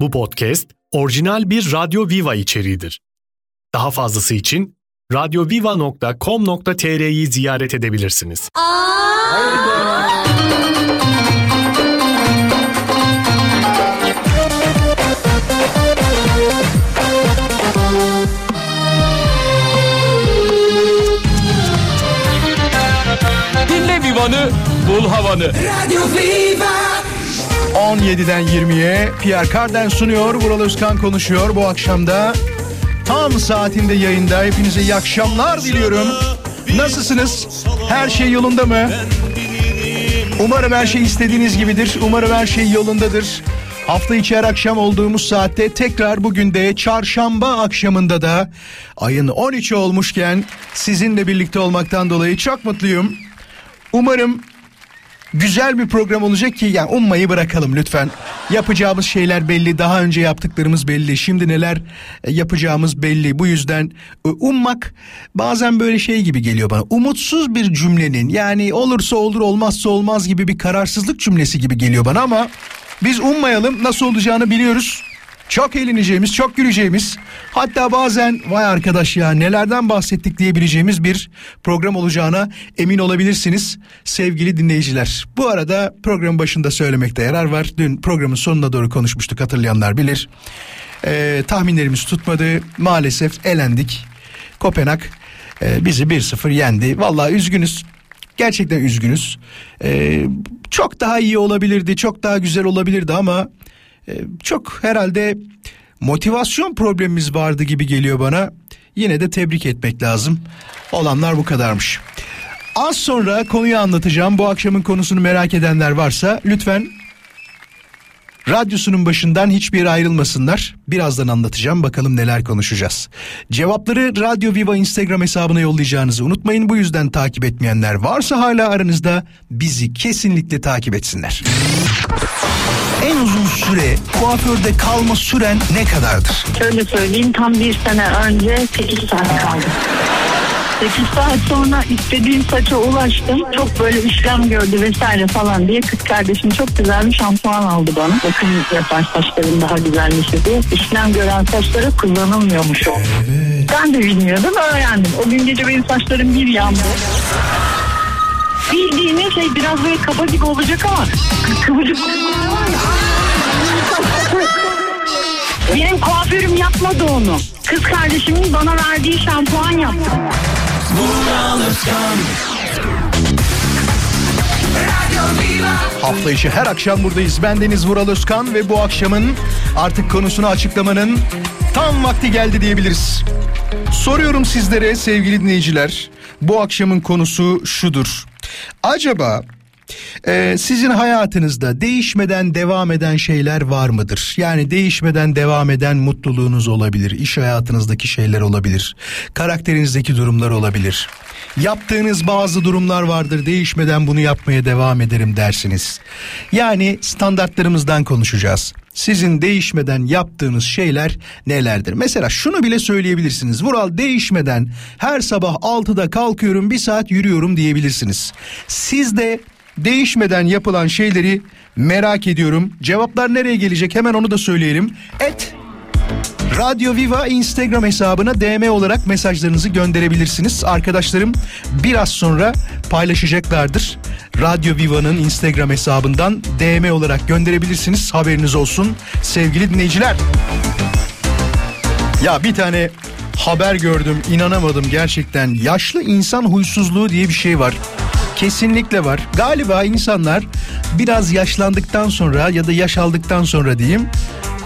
Bu podcast orijinal bir Radyo Viva içeriğidir. Daha fazlası için radyoviva.com.tr'yi ziyaret edebilirsiniz. Dinle Vivan'ı, bul havanı. Radio Viva. 17'den 20'ye Pierre Carden sunuyor. Vural Özkan konuşuyor bu akşamda. Tam saatinde yayında. Hepinize iyi akşamlar diliyorum. Nasılsınız? Her şey yolunda mı? Umarım her şey istediğiniz gibidir. Umarım her şey yolundadır. Hafta içi her akşam olduğumuz saatte tekrar bugün de çarşamba akşamında da ayın 13'ü olmuşken sizinle birlikte olmaktan dolayı çok mutluyum. Umarım güzel bir program olacak ki yani ummayı bırakalım lütfen. Yapacağımız şeyler belli, daha önce yaptıklarımız belli, şimdi neler e, yapacağımız belli. Bu yüzden e, ummak bazen böyle şey gibi geliyor bana. Umutsuz bir cümlenin yani olursa olur olmazsa olmaz gibi bir kararsızlık cümlesi gibi geliyor bana ama biz ummayalım nasıl olacağını biliyoruz. Çok eğleneceğimiz, çok güleceğimiz, hatta bazen vay arkadaş ya nelerden bahsettik diyebileceğimiz bir program olacağına emin olabilirsiniz sevgili dinleyiciler. Bu arada programın başında söylemekte yarar var. Dün programın sonuna doğru konuşmuştuk hatırlayanlar bilir. Ee, tahminlerimiz tutmadı. Maalesef elendik. Kopenhag e, bizi 1-0 yendi. Vallahi üzgünüz. Gerçekten üzgünüz. Ee, çok daha iyi olabilirdi, çok daha güzel olabilirdi ama çok herhalde motivasyon problemimiz vardı gibi geliyor bana. Yine de tebrik etmek lazım. Olanlar bu kadarmış. Az sonra konuyu anlatacağım. Bu akşamın konusunu merak edenler varsa lütfen radyosunun başından hiçbir yere ayrılmasınlar. Birazdan anlatacağım bakalım neler konuşacağız. Cevapları Radyo Viva Instagram hesabına yollayacağınızı unutmayın. Bu yüzden takip etmeyenler varsa hala aranızda bizi kesinlikle takip etsinler. En uzun süre kuaförde kalma süren ne kadardır? Şöyle söyleyeyim tam bir sene önce 8 saat kaldı. 8 saat sonra istediğim saça ulaştım. Çok böyle işlem gördü vesaire falan diye kız kardeşim çok güzel bir şampuan aldı bana. Bakın yapar saçların daha güzelmişi diye. İşlem gören saçlara kullanılmıyormuş o. Ben de bilmiyordum öğrendim. O gün gece benim saçlarım bir yandı. Bildiğiniz şey biraz böyle kaba gibi olacak ama kıvırcık. Benim kuaförüm yapmadı onu. Kız kardeşimin bana verdiği şampuan yaptı. Hafta içi her akşam buradayız. Ben Deniz Vural Özkan ve bu akşamın artık konusunu açıklamanın tam vakti geldi diyebiliriz. Soruyorum sizlere sevgili dinleyiciler. Bu akşamın konusu şudur. Acaba e, sizin hayatınızda değişmeden devam eden şeyler var mıdır? Yani değişmeden devam eden mutluluğunuz olabilir, iş hayatınızdaki şeyler olabilir, karakterinizdeki durumlar olabilir. Yaptığınız bazı durumlar vardır, değişmeden bunu yapmaya devam ederim dersiniz. Yani standartlarımızdan konuşacağız. Sizin değişmeden yaptığınız şeyler nelerdir? Mesela şunu bile söyleyebilirsiniz. Vural değişmeden her sabah 6'da kalkıyorum bir saat yürüyorum diyebilirsiniz. Siz de değişmeden yapılan şeyleri merak ediyorum. Cevaplar nereye gelecek hemen onu da söyleyelim. Et Radyo Viva Instagram hesabına DM olarak mesajlarınızı gönderebilirsiniz. Arkadaşlarım biraz sonra paylaşacaklardır. Radyo Viva'nın Instagram hesabından DM olarak gönderebilirsiniz. Haberiniz olsun sevgili dinleyiciler. Ya bir tane haber gördüm inanamadım gerçekten. Yaşlı insan huysuzluğu diye bir şey var. Kesinlikle var. Galiba insanlar biraz yaşlandıktan sonra ya da yaş aldıktan sonra diyeyim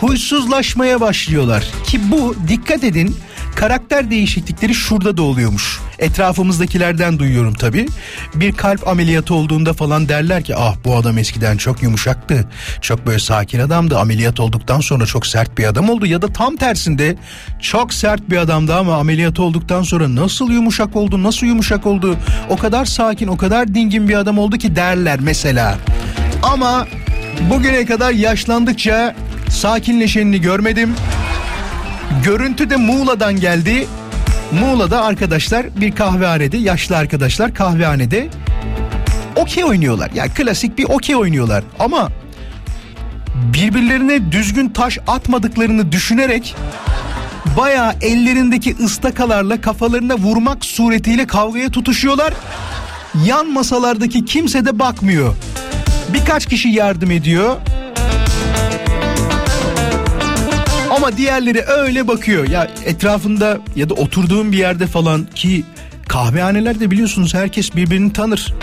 huysuzlaşmaya başlıyorlar. Ki bu dikkat edin karakter değişiklikleri şurada da oluyormuş. Etrafımızdakilerden duyuyorum tabii. Bir kalp ameliyatı olduğunda falan derler ki ah bu adam eskiden çok yumuşaktı. Çok böyle sakin adamdı. Ameliyat olduktan sonra çok sert bir adam oldu. Ya da tam tersinde çok sert bir adamdı ama ameliyat olduktan sonra nasıl yumuşak oldu nasıl yumuşak oldu. O kadar sakin o kadar dingin bir adam oldu ki derler mesela. Ama bugüne kadar yaşlandıkça sakinleşenini görmedim. Görüntü de Muğla'dan geldi. Muğla'da arkadaşlar bir kahvehanede yaşlı arkadaşlar kahvehanede okey oynuyorlar. Yani klasik bir okey oynuyorlar ama birbirlerine düzgün taş atmadıklarını düşünerek bayağı ellerindeki ıstakalarla kafalarına vurmak suretiyle kavgaya tutuşuyorlar. Yan masalardaki kimse de bakmıyor. Birkaç kişi yardım ediyor. Ama diğerleri öyle bakıyor. Ya etrafında ya da oturduğum bir yerde falan ki kahvehanelerde biliyorsunuz herkes birbirini tanır.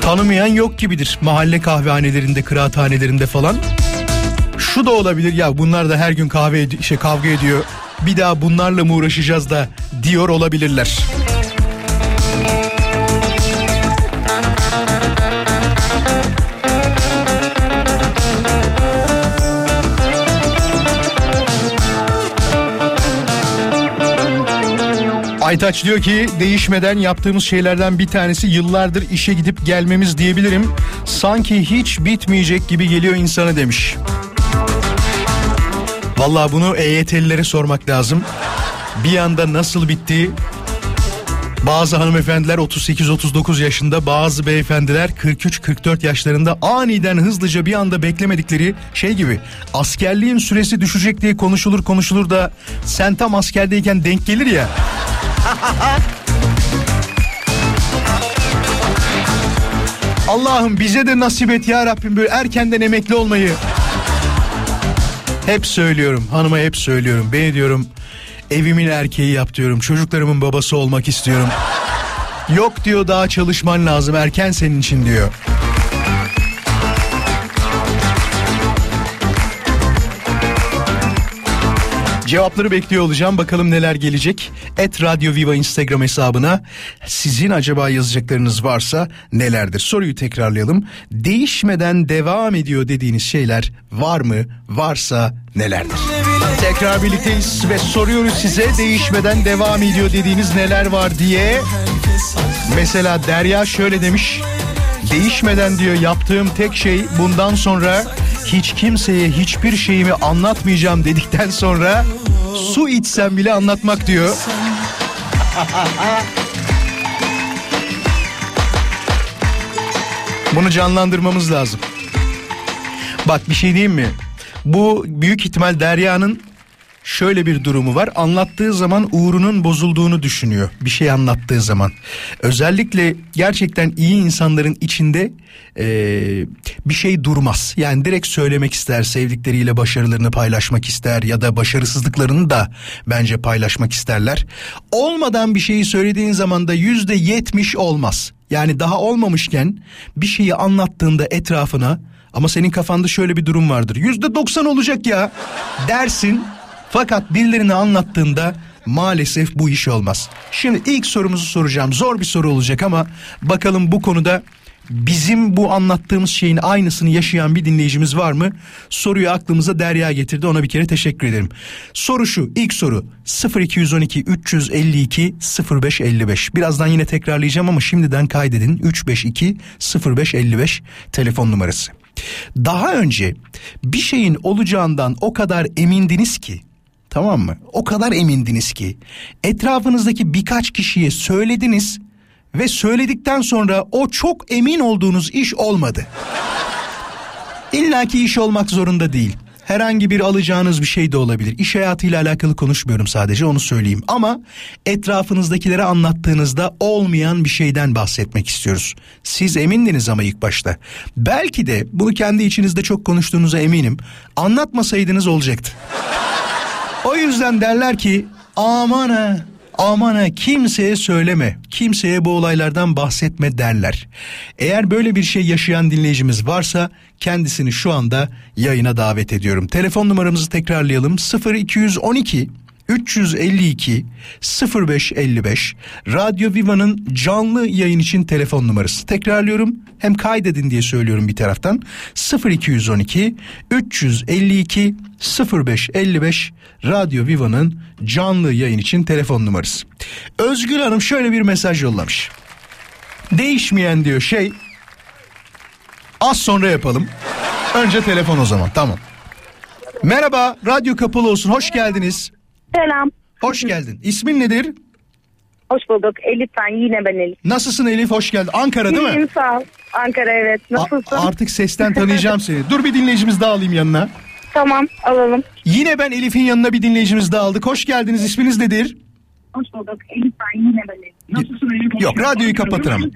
Tanımayan yok gibidir mahalle kahvehanelerinde, kıraathanelerinde falan. Şu da olabilir ya bunlar da her gün kahve şey kavga ediyor. Bir daha bunlarla mı uğraşacağız da diyor olabilirler. Aytaç diyor ki değişmeden yaptığımız şeylerden bir tanesi yıllardır işe gidip gelmemiz diyebilirim. Sanki hiç bitmeyecek gibi geliyor insana demiş. Vallahi bunu EYT'lilere sormak lazım. Bir anda nasıl bitti? Bazı hanımefendiler 38-39 yaşında, bazı beyefendiler 43-44 yaşlarında aniden hızlıca bir anda beklemedikleri şey gibi. Askerliğin süresi düşecek diye konuşulur konuşulur da sen tam askerdeyken denk gelir ya. Allah'ım bize de nasip et ya Rabbim böyle erkenden emekli olmayı. Hep söylüyorum hanıma hep söylüyorum. Beni diyorum evimin erkeği yap diyorum. Çocuklarımın babası olmak istiyorum. Yok diyor daha çalışman lazım erken senin için diyor. Cevapları bekliyor olacağım. Bakalım neler gelecek. Et Radyo Viva Instagram hesabına sizin acaba yazacaklarınız varsa nelerdir? Soruyu tekrarlayalım. Değişmeden devam ediyor dediğiniz şeyler var mı? Varsa nelerdir? Tekrar birlikteyiz ve soruyoruz size değişmeden devam ediyor dediğiniz neler var diye. Mesela Derya şöyle demiş. Değişmeden diyor yaptığım tek şey bundan sonra hiç kimseye hiçbir şeyimi anlatmayacağım dedikten sonra su içsem bile anlatmak diyor. Bunu canlandırmamız lazım. Bak bir şey diyeyim mi? Bu büyük ihtimal Derya'nın şöyle bir durumu var. Anlattığı zaman uğrunun bozulduğunu düşünüyor. Bir şey anlattığı zaman. Özellikle gerçekten iyi insanların içinde eee, bir şey durmaz. Yani direkt söylemek ister, sevdikleriyle başarılarını paylaşmak ister ya da başarısızlıklarını da bence paylaşmak isterler. Olmadan bir şeyi söylediğin zaman da yüzde yetmiş olmaz. Yani daha olmamışken bir şeyi anlattığında etrafına ama senin kafanda şöyle bir durum vardır. Yüzde doksan olacak ya dersin fakat birilerine anlattığında maalesef bu iş olmaz. Şimdi ilk sorumuzu soracağım. Zor bir soru olacak ama bakalım bu konuda bizim bu anlattığımız şeyin aynısını yaşayan bir dinleyicimiz var mı? Soruyu aklımıza Derya getirdi. Ona bir kere teşekkür ederim. Soru şu. ilk soru 0212 352 0555. Birazdan yine tekrarlayacağım ama şimdiden kaydedin. 352 0555 telefon numarası. Daha önce bir şeyin olacağından o kadar emindiniz ki Tamam mı? O kadar emindiniz ki etrafınızdaki birkaç kişiye söylediniz ve söyledikten sonra o çok emin olduğunuz iş olmadı. İlla ki iş olmak zorunda değil. Herhangi bir alacağınız bir şey de olabilir. İş hayatıyla alakalı konuşmuyorum sadece onu söyleyeyim. Ama etrafınızdakilere anlattığınızda olmayan bir şeyden bahsetmek istiyoruz. Siz emindiniz ama ilk başta. Belki de bunu kendi içinizde çok konuştuğunuza eminim. Anlatmasaydınız olacaktı. O yüzden derler ki aman ha aman ha kimseye söyleme kimseye bu olaylardan bahsetme derler. Eğer böyle bir şey yaşayan dinleyicimiz varsa kendisini şu anda yayına davet ediyorum. Telefon numaramızı tekrarlayalım 0212 352 0555 Radyo Viva'nın canlı yayın için telefon numarası. Tekrarlıyorum hem kaydedin diye söylüyorum bir taraftan 0212 352 0555 Radyo Viva'nın canlı yayın için telefon numarası. Özgül Hanım şöyle bir mesaj yollamış. Değişmeyen diyor şey az sonra yapalım. Önce telefon o zaman tamam. Merhaba radyo kapalı olsun hoş geldiniz. Selam. Hoş geldin. İsmin nedir? Hoş bulduk. Elif ben yine ben Elif. Nasılsın Elif? Hoş geldin. Ankara değil mi? İyiyim sağ ol. Ankara evet. A- Nasılsın? artık sesten tanıyacağım seni. Dur bir dinleyicimiz daha alayım yanına. tamam alalım. Yine ben Elif'in yanına bir dinleyicimiz daha aldık. Hoş geldiniz. İsminiz nedir? Hoş bulduk. Elif ben yine böyle. Nasılsın Elif? Yok radyoyu kapatın ama.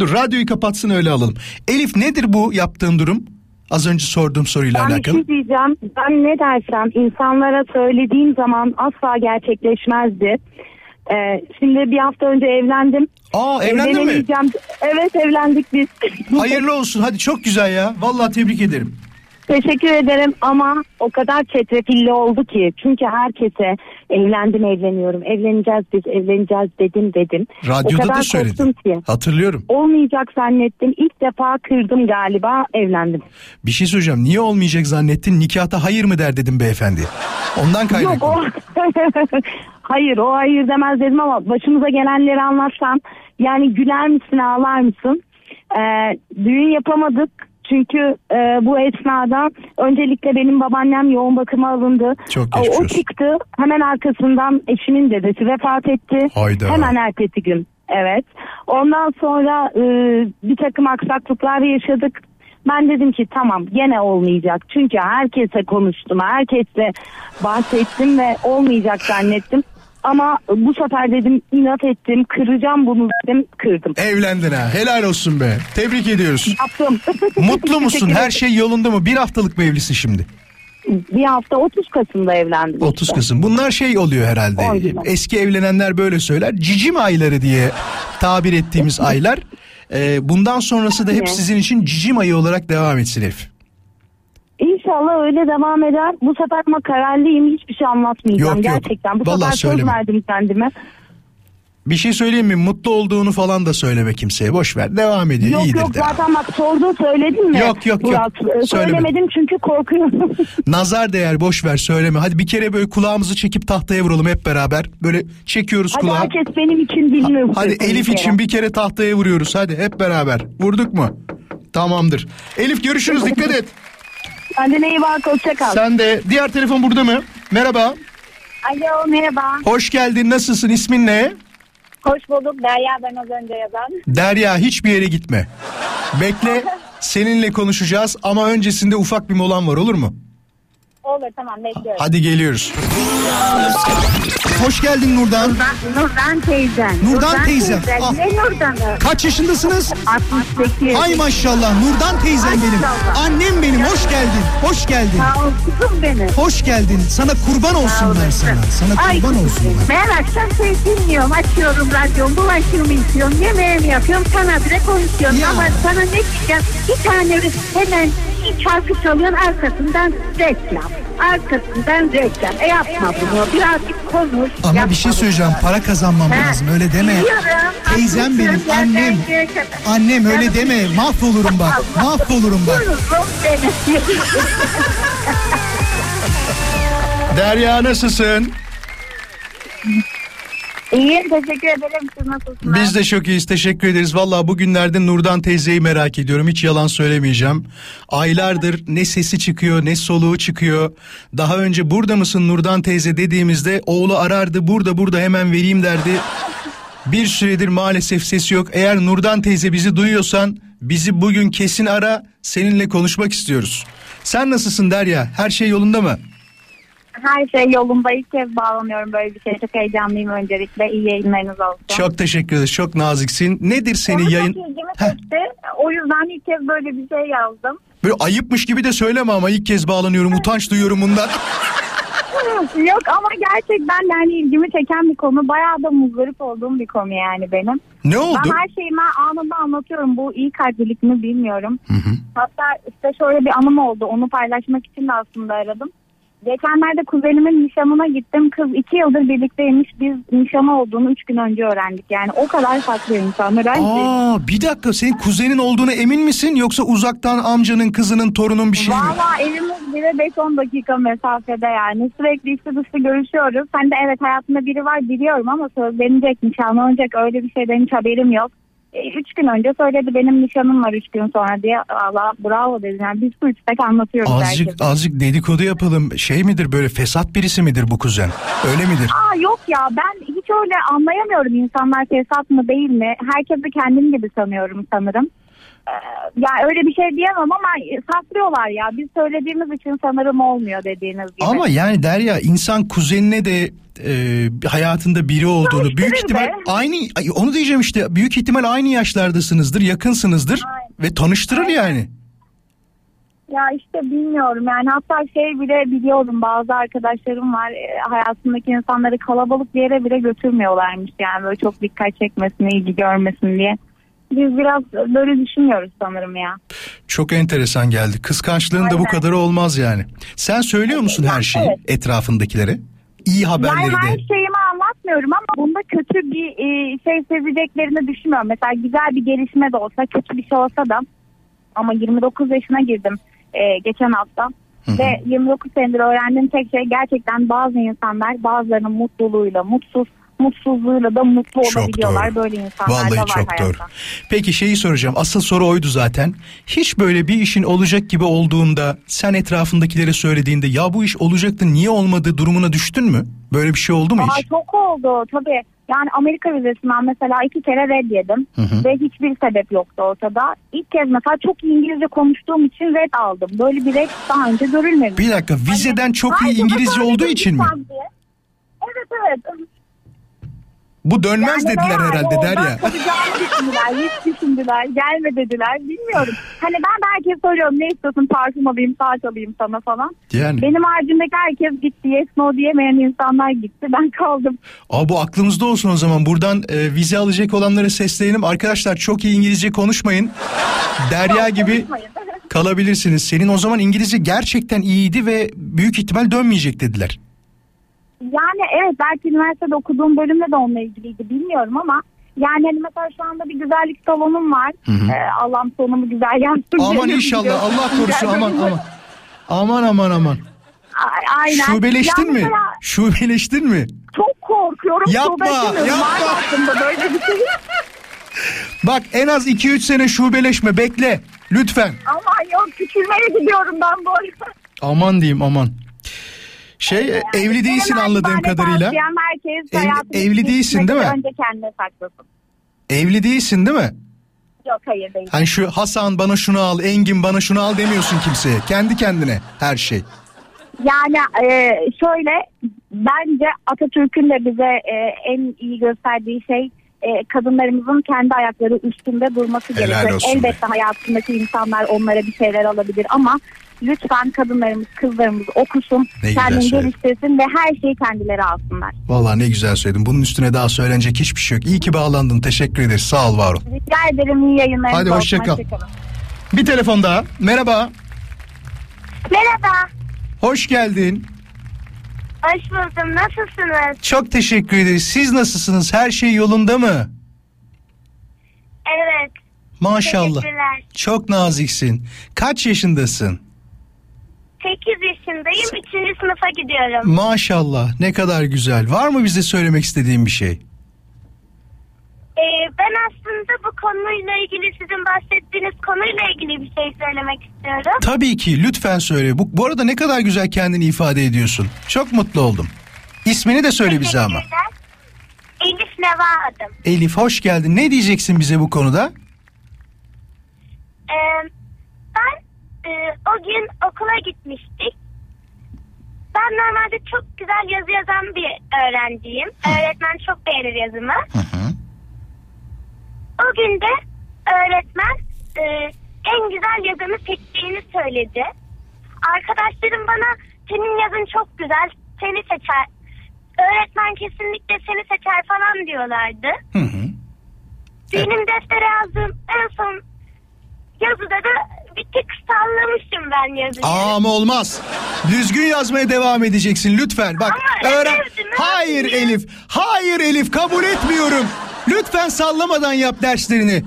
Dur radyoyu kapatsın öyle alalım. Elif nedir bu yaptığın durum? Az önce sorduğum soruyla Ben alakalı. şey diyeceğim. Ben ne dersem insanlara söylediğim zaman asla gerçekleşmezdi. Ee, şimdi bir hafta önce evlendim. Aa evlendin mi? Evet evlendik biz. Hayırlı olsun. Hadi çok güzel ya. Vallahi tebrik ederim. Teşekkür ederim ama o kadar çetrefilli oldu ki. Çünkü herkese evlendim evleniyorum. Evleneceğiz biz evleneceğiz dedim dedim. o Radyoda kadar da ki. Hatırlıyorum. Olmayacak zannettim. İlk defa kırdım galiba evlendim. Bir şey söyleyeceğim. Niye olmayacak zannettin? Nikahta hayır mı der dedim beyefendi. Ondan Yok kaynaklı. o hayır o hayır demez dedim ama başımıza gelenleri anlatsam yani güler misin ağlar mısın? Ee, düğün yapamadık çünkü e, bu esnada öncelikle benim babaannem yoğun bakıma alındı. Çok geçmiş o olsun. çıktı hemen arkasından eşimin dedesi vefat etti. Hayda. Hemen ertesi gün evet. Ondan sonra e, bir takım aksaklıklar yaşadık. Ben dedim ki tamam gene olmayacak. Çünkü herkese konuştum, herkese bahsettim ve olmayacak zannettim. Ama bu sefer dedim inat ettim, kıracağım bunu dedim, kırdım. Evlendin ha. Helal olsun be. Tebrik ediyoruz. Yaptım. Mutlu musun? Her şey yolunda mı? Bir haftalık mı evlisin şimdi? Bir hafta 30 Kasım'da evlendim. 30 işte. Kasım. Bunlar şey oluyor herhalde. Eski evlenenler böyle söyler. Cicim ayları diye tabir ettiğimiz aylar. Ee, bundan sonrası da hep sizin için cicim ayı olarak devam etsin Elif. İnşallah öyle devam eder. Bu sefer ama kararlıyım. Hiçbir şey anlatmayacağım Yok, yok. gerçekten. Bu Vallahi sefer söyleme. söz verdim kendime. Bir şey söyleyeyim mi? Mutlu olduğunu falan da söyleme kimseye. Boş ver. Devam ediyor. Yok İyidir yok de. zaten bak sordu söyledim mi? Yok, yok, yok. Murat? Ee, Söyleme. Söylemedim çünkü korkuyorum. Nazar değer boş ver söyleme. Hadi bir kere böyle kulağımızı çekip tahtaya vuralım hep beraber. Böyle çekiyoruz Hadi kulağı. herkes benim için dinliyor. Hadi Elif için bir kere tahtaya vuruyoruz. Hadi hep beraber. Vurduk mu? Tamamdır. Elif görüşürüz dikkat et. Kendine iyi bak hoşça kal. Sen de diğer telefon burada mı? Merhaba. Alo merhaba. Hoş geldin. Nasılsın? İsmin ne? Hoş bulduk. Derya ben az önce yazan. Derya hiçbir yere gitme. Bekle. Seninle konuşacağız ama öncesinde ufak bir molan var olur mu? Olur tamam bekliyorum. Hadi geliyoruz. Hoş geldin Nurdan. Nurdan teyzen. Nurdan teyzem. Ah. Ne Nurdan'ı? Kaç yaşındasınız? 68. Ay maşallah Nurdan teyzem benim. Maşallah. Annem benim. Hoş geldin. Hoş geldin. Sağ ol kızım benim. Hoş geldin. Sana kurban olsunlar sana. Sana Ay kurban olsunlar. Ben akşam şey dinliyorum, açıyorum radyomu, bulaşığımı yıkıyorum, yemeğimi yapıyorum, sana bile konuşuyorum. Ya. Ama sana ne diyeceğim, bir tane hemen bir şarkı çalıyorsun arkasından reklam. Arkasından reklam. E yapma bunu, birazcık konuş. Ama yapma bir şey bunu. söyleyeceğim. Para kazanmam He. lazım. Öyle deme. Biliyorum, Teyzem benim. Annem. Annem öyle deme. Mahvolurum bak. Mahvolurum bak. Derya nasılsın? İyiyim, teşekkür ederim. Siz nasılsınız? Biz de çok iyiyiz. Teşekkür ederiz. Valla bugünlerde Nurdan teyzeyi merak ediyorum. Hiç yalan söylemeyeceğim. Aylardır ne sesi çıkıyor ne soluğu çıkıyor. Daha önce burada mısın Nurdan teyze dediğimizde oğlu arardı. Burada burada hemen vereyim derdi. Bir süredir maalesef sesi yok. Eğer Nurdan teyze bizi duyuyorsan bizi bugün kesin ara. Seninle konuşmak istiyoruz. Sen nasılsın Derya? Her şey yolunda mı? Her şey yolunda. İlk kez bağlanıyorum böyle bir şey. Çok heyecanlıyım öncelikle. İyi yayınlarınız olsun. Çok teşekkür ederiz. Çok naziksin. Nedir seni yayın... Heh. çekti. O yüzden ilk kez böyle bir şey yazdım. Böyle ayıpmış gibi de söyleme ama ilk kez bağlanıyorum. Utanç duyuyorum bundan. Yok ama gerçekten yani ilgimi çeken bir konu. Bayağı da muzdarip olduğum bir konu yani benim. Ne oldu? Ben her şeyimi anında anlatıyorum. Bu iyi kalplilik mi bilmiyorum. Hatta işte şöyle bir anım oldu. Onu paylaşmak için de aslında aradım. Geçenlerde kuzenimin nişanına gittim. Kız iki yıldır birlikteymiş. Biz nişanı olduğunu üç gün önce öğrendik. Yani o kadar farklı insanlar. Aa bir dakika senin kuzenin olduğuna emin misin yoksa uzaktan amcanın kızının torunun bir şey mi? Valla evimiz bile 5-10 dakika mesafede yani. Sürekli içi dışı görüşüyoruz. Sen de evet hayatında biri var biliyorum ama sözlenecek, nişanlanacak öyle bir şeyden hiç haberim yok. E, üç gün önce söyledi benim nişanım var üç gün sonra diye. Allah bravo dedim. Yani biz bu üçtek anlatıyoruz Azıcık herkese. azıcık dedikodu yapalım. Şey midir böyle fesat birisi midir bu kuzen? Öyle midir? Aa yok ya ben hiç öyle anlayamıyorum insanlar fesat mı değil mi? Herkesi kendim gibi sanıyorum sanırım. Ya öyle bir şey diyemem ama saklıyorlar ya. Biz söylediğimiz için sanırım olmuyor dediğiniz gibi. Ama yani Derya insan kuzenine de e, hayatında biri olduğunu Tanıştırır büyük ihtimal be. aynı ay, onu diyeceğim işte büyük ihtimal aynı yaşlardasınızdır yakınsınızdır ve tanıştırır yani. Ya işte bilmiyorum yani hatta şey bile biliyorum bazı arkadaşlarım var e, hayatındaki insanları kalabalık bir yere bile götürmüyorlarmış yani böyle çok dikkat çekmesin ilgi görmesin diye. Biz biraz böyle düşünmüyoruz sanırım ya. Çok enteresan geldi. Kıskançlığın da bu Aynen. kadarı olmaz yani. Sen söylüyor musun her şeyi Evet. etrafındakilere? İyi haberleri Yani her de. şeyimi anlatmıyorum ama bunda kötü bir e, şey sezeceklerini düşünmüyorum. Mesela güzel bir gelişme de olsa kötü bir şey olsa da ama 29 yaşına girdim e, geçen hafta. Ve 29 senedir öğrendiğim tek şey gerçekten bazı insanlar bazılarının mutluluğuyla mutsuz, mutsuzluğuyla da mutlu Çok olabiliyorlar. doğru. Böyle insanlar Vallahi da var çok hayatta. doğru. Peki şeyi soracağım. Asıl soru oydu zaten. Hiç böyle bir işin olacak gibi olduğunda sen etrafındakilere söylediğinde ya bu iş olacaktı niye olmadı durumuna düştün mü? Böyle bir şey oldu mu Aa, hiç? çok oldu tabii. Yani Amerika vizesinden mesela iki kere red yedim. hı. Ve hiçbir sebep yoktu ortada. İlk kez mesela çok iyi İngilizce konuştuğum için red aldım. Böyle bir red daha önce görülmemiş. Bir dakika vizeden çok iyi İngilizce olduğu için mi? diye. Evet evet. Bu dönmez Yani dediler herhalde Derya. kalacağımı düşündüler. Hiç düşündüler. Gelme dediler. Bilmiyorum. Hani ben herkes soruyorum ne istiyorsun parfüm alayım saat alayım sana falan. Yani. Benim haricimdeki herkes gitti. Yes no diyemeyen insanlar gitti. Ben kaldım. Aa, bu aklımızda olsun o zaman. Buradan e, vize alacak olanlara seslenelim. Arkadaşlar çok iyi İngilizce konuşmayın. Derya gibi kalabilirsiniz. Senin o zaman İngilizce gerçekten iyiydi ve büyük ihtimal dönmeyecek dediler. Yani evet belki üniversitede okuduğum bölümle de onunla ilgiliydi bilmiyorum ama yani hani mesela şu anda bir güzellik salonum var. Ee, Allah'ım sonumu güzel yapsın. Aman inşallah biliyorum. Allah korusun aman aman. Aman aman aman. A- Aynen. Şubeleştin Ya mi? mesela Şubeleştin mi? Çok korkuyorum. Yapma, yapma. Böyle bir şey. Bak en az 2-3 sene şubeleşme bekle. Lütfen. Aman yok küçülmeye gidiyorum ben bu arada. Aman diyeyim aman. Şey e, evli değilsin anladığım kadarıyla. herkes Evli- hayatını evli değilsin değil mi? Önce kendine saklasın. Evli değilsin değil mi? Yok hayır değil. Hani şu Hasan bana şunu al, Engin bana şunu al demiyorsun kimseye. Kendi kendine her şey. Yani e, şöyle bence Atatürk'ün de bize e, en iyi gösterdiği şey e, kadınlarımızın kendi ayakları üstünde durması Helal gerekiyor. olsun be. Elbette hayatındaki insanlar onlara bir şeyler alabilir ama lütfen kadınlarımız, kızlarımız okusun, Ne kendini geliştirsin ve her şeyi kendileri alsınlar. Vallahi ne güzel söyledin. Bunun üstüne daha söylenecek hiçbir şey yok. İyi ki bağlandın. Teşekkür ederiz. Sağ ol var ol. Rica ederim iyi yayınlar. Hadi hoşça kal. Bir telefon daha. Merhaba. Merhaba. Hoş geldin. Hoş buldum. Nasılsınız? Çok teşekkür ederiz. Siz nasılsınız? Her şey yolunda mı? Evet. Maşallah. Çok naziksin. Kaç yaşındasın? 8 yaşındayım. 3. sınıfa gidiyorum. Maşallah. Ne kadar güzel. Var mı bize söylemek istediğin bir şey? Ee, ben aslında bu konuyla ilgili sizin bahsettiğiniz konuyla ilgili bir şey söylemek istiyorum. Tabii ki. Lütfen söyle. Bu, bu arada ne kadar güzel kendini ifade ediyorsun. Çok mutlu oldum. İsmini de söyle bize ama. Elif Neva adım. Elif hoş geldin. Ne diyeceksin bize bu konuda? Ee, ben e, o gün okula gitmiştik. Ben normalde çok güzel yazı yazan bir öğrenciyim. Öğretmen çok beğenir yazımı. O gün de öğretmen e, en güzel yazımı seçtiğini söyledi. Arkadaşlarım bana senin yazın çok güzel seni seçer. Öğretmen kesinlikle seni seçer falan diyorlardı. Hı hı. Benim deftere yazdığım en son yazıda da bir tık sallamıştım ben yazıyı. Aa, ama olmaz. Düzgün yazmaya devam edeceksin lütfen. Bak öğren. Hayır? Elif. Hayır Elif kabul etmiyorum. Lütfen sallamadan yap derslerini.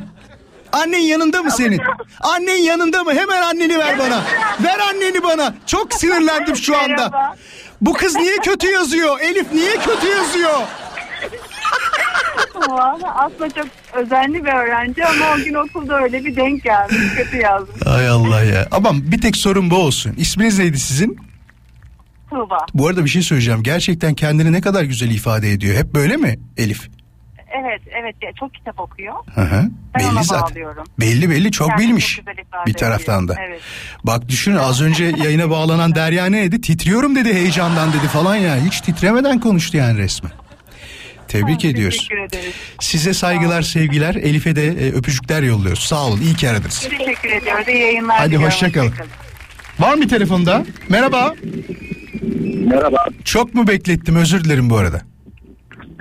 Annen yanında mı senin? Annen yanında mı? Hemen anneni ver bana. Ver anneni bana. Çok sinirlendim şu anda. Bu kız niye kötü yazıyor? Elif niye kötü yazıyor? Aslında çok özenli bir öğrenci ama o gün okulda öyle bir denk geldi. Kötü yazdım. Ay Allah ya. Ama bir tek sorun bu olsun. İsminiz neydi sizin? Tuğba. Bu arada bir şey söyleyeceğim. Gerçekten kendini ne kadar güzel ifade ediyor. Hep böyle mi Elif? Evet evet ya, çok kitap okuyor. Hı hı. Ben ona Belli zaten. bağlıyorum. Belli belli çok Kendini bilmiş. çok Bir taraftan da. Evet. Bak düşün az önce yayına bağlanan Derya ne dedi? Titriyorum dedi heyecandan dedi falan ya. Hiç titremeden konuştu yani resmen. Tebrik ediyoruz. Teşekkür ederiz. Size saygılar, sevgiler. Elif'e de e, öpücükler yolluyoruz. Sağ olun. İyi ki aradınız. Teşekkür ediyoruz. İyi yayınlar Hadi diliyorum. hoşça kalın. Hoşça Var mı telefonda? Merhaba. Merhaba. Çok mu beklettim? Özür dilerim bu arada.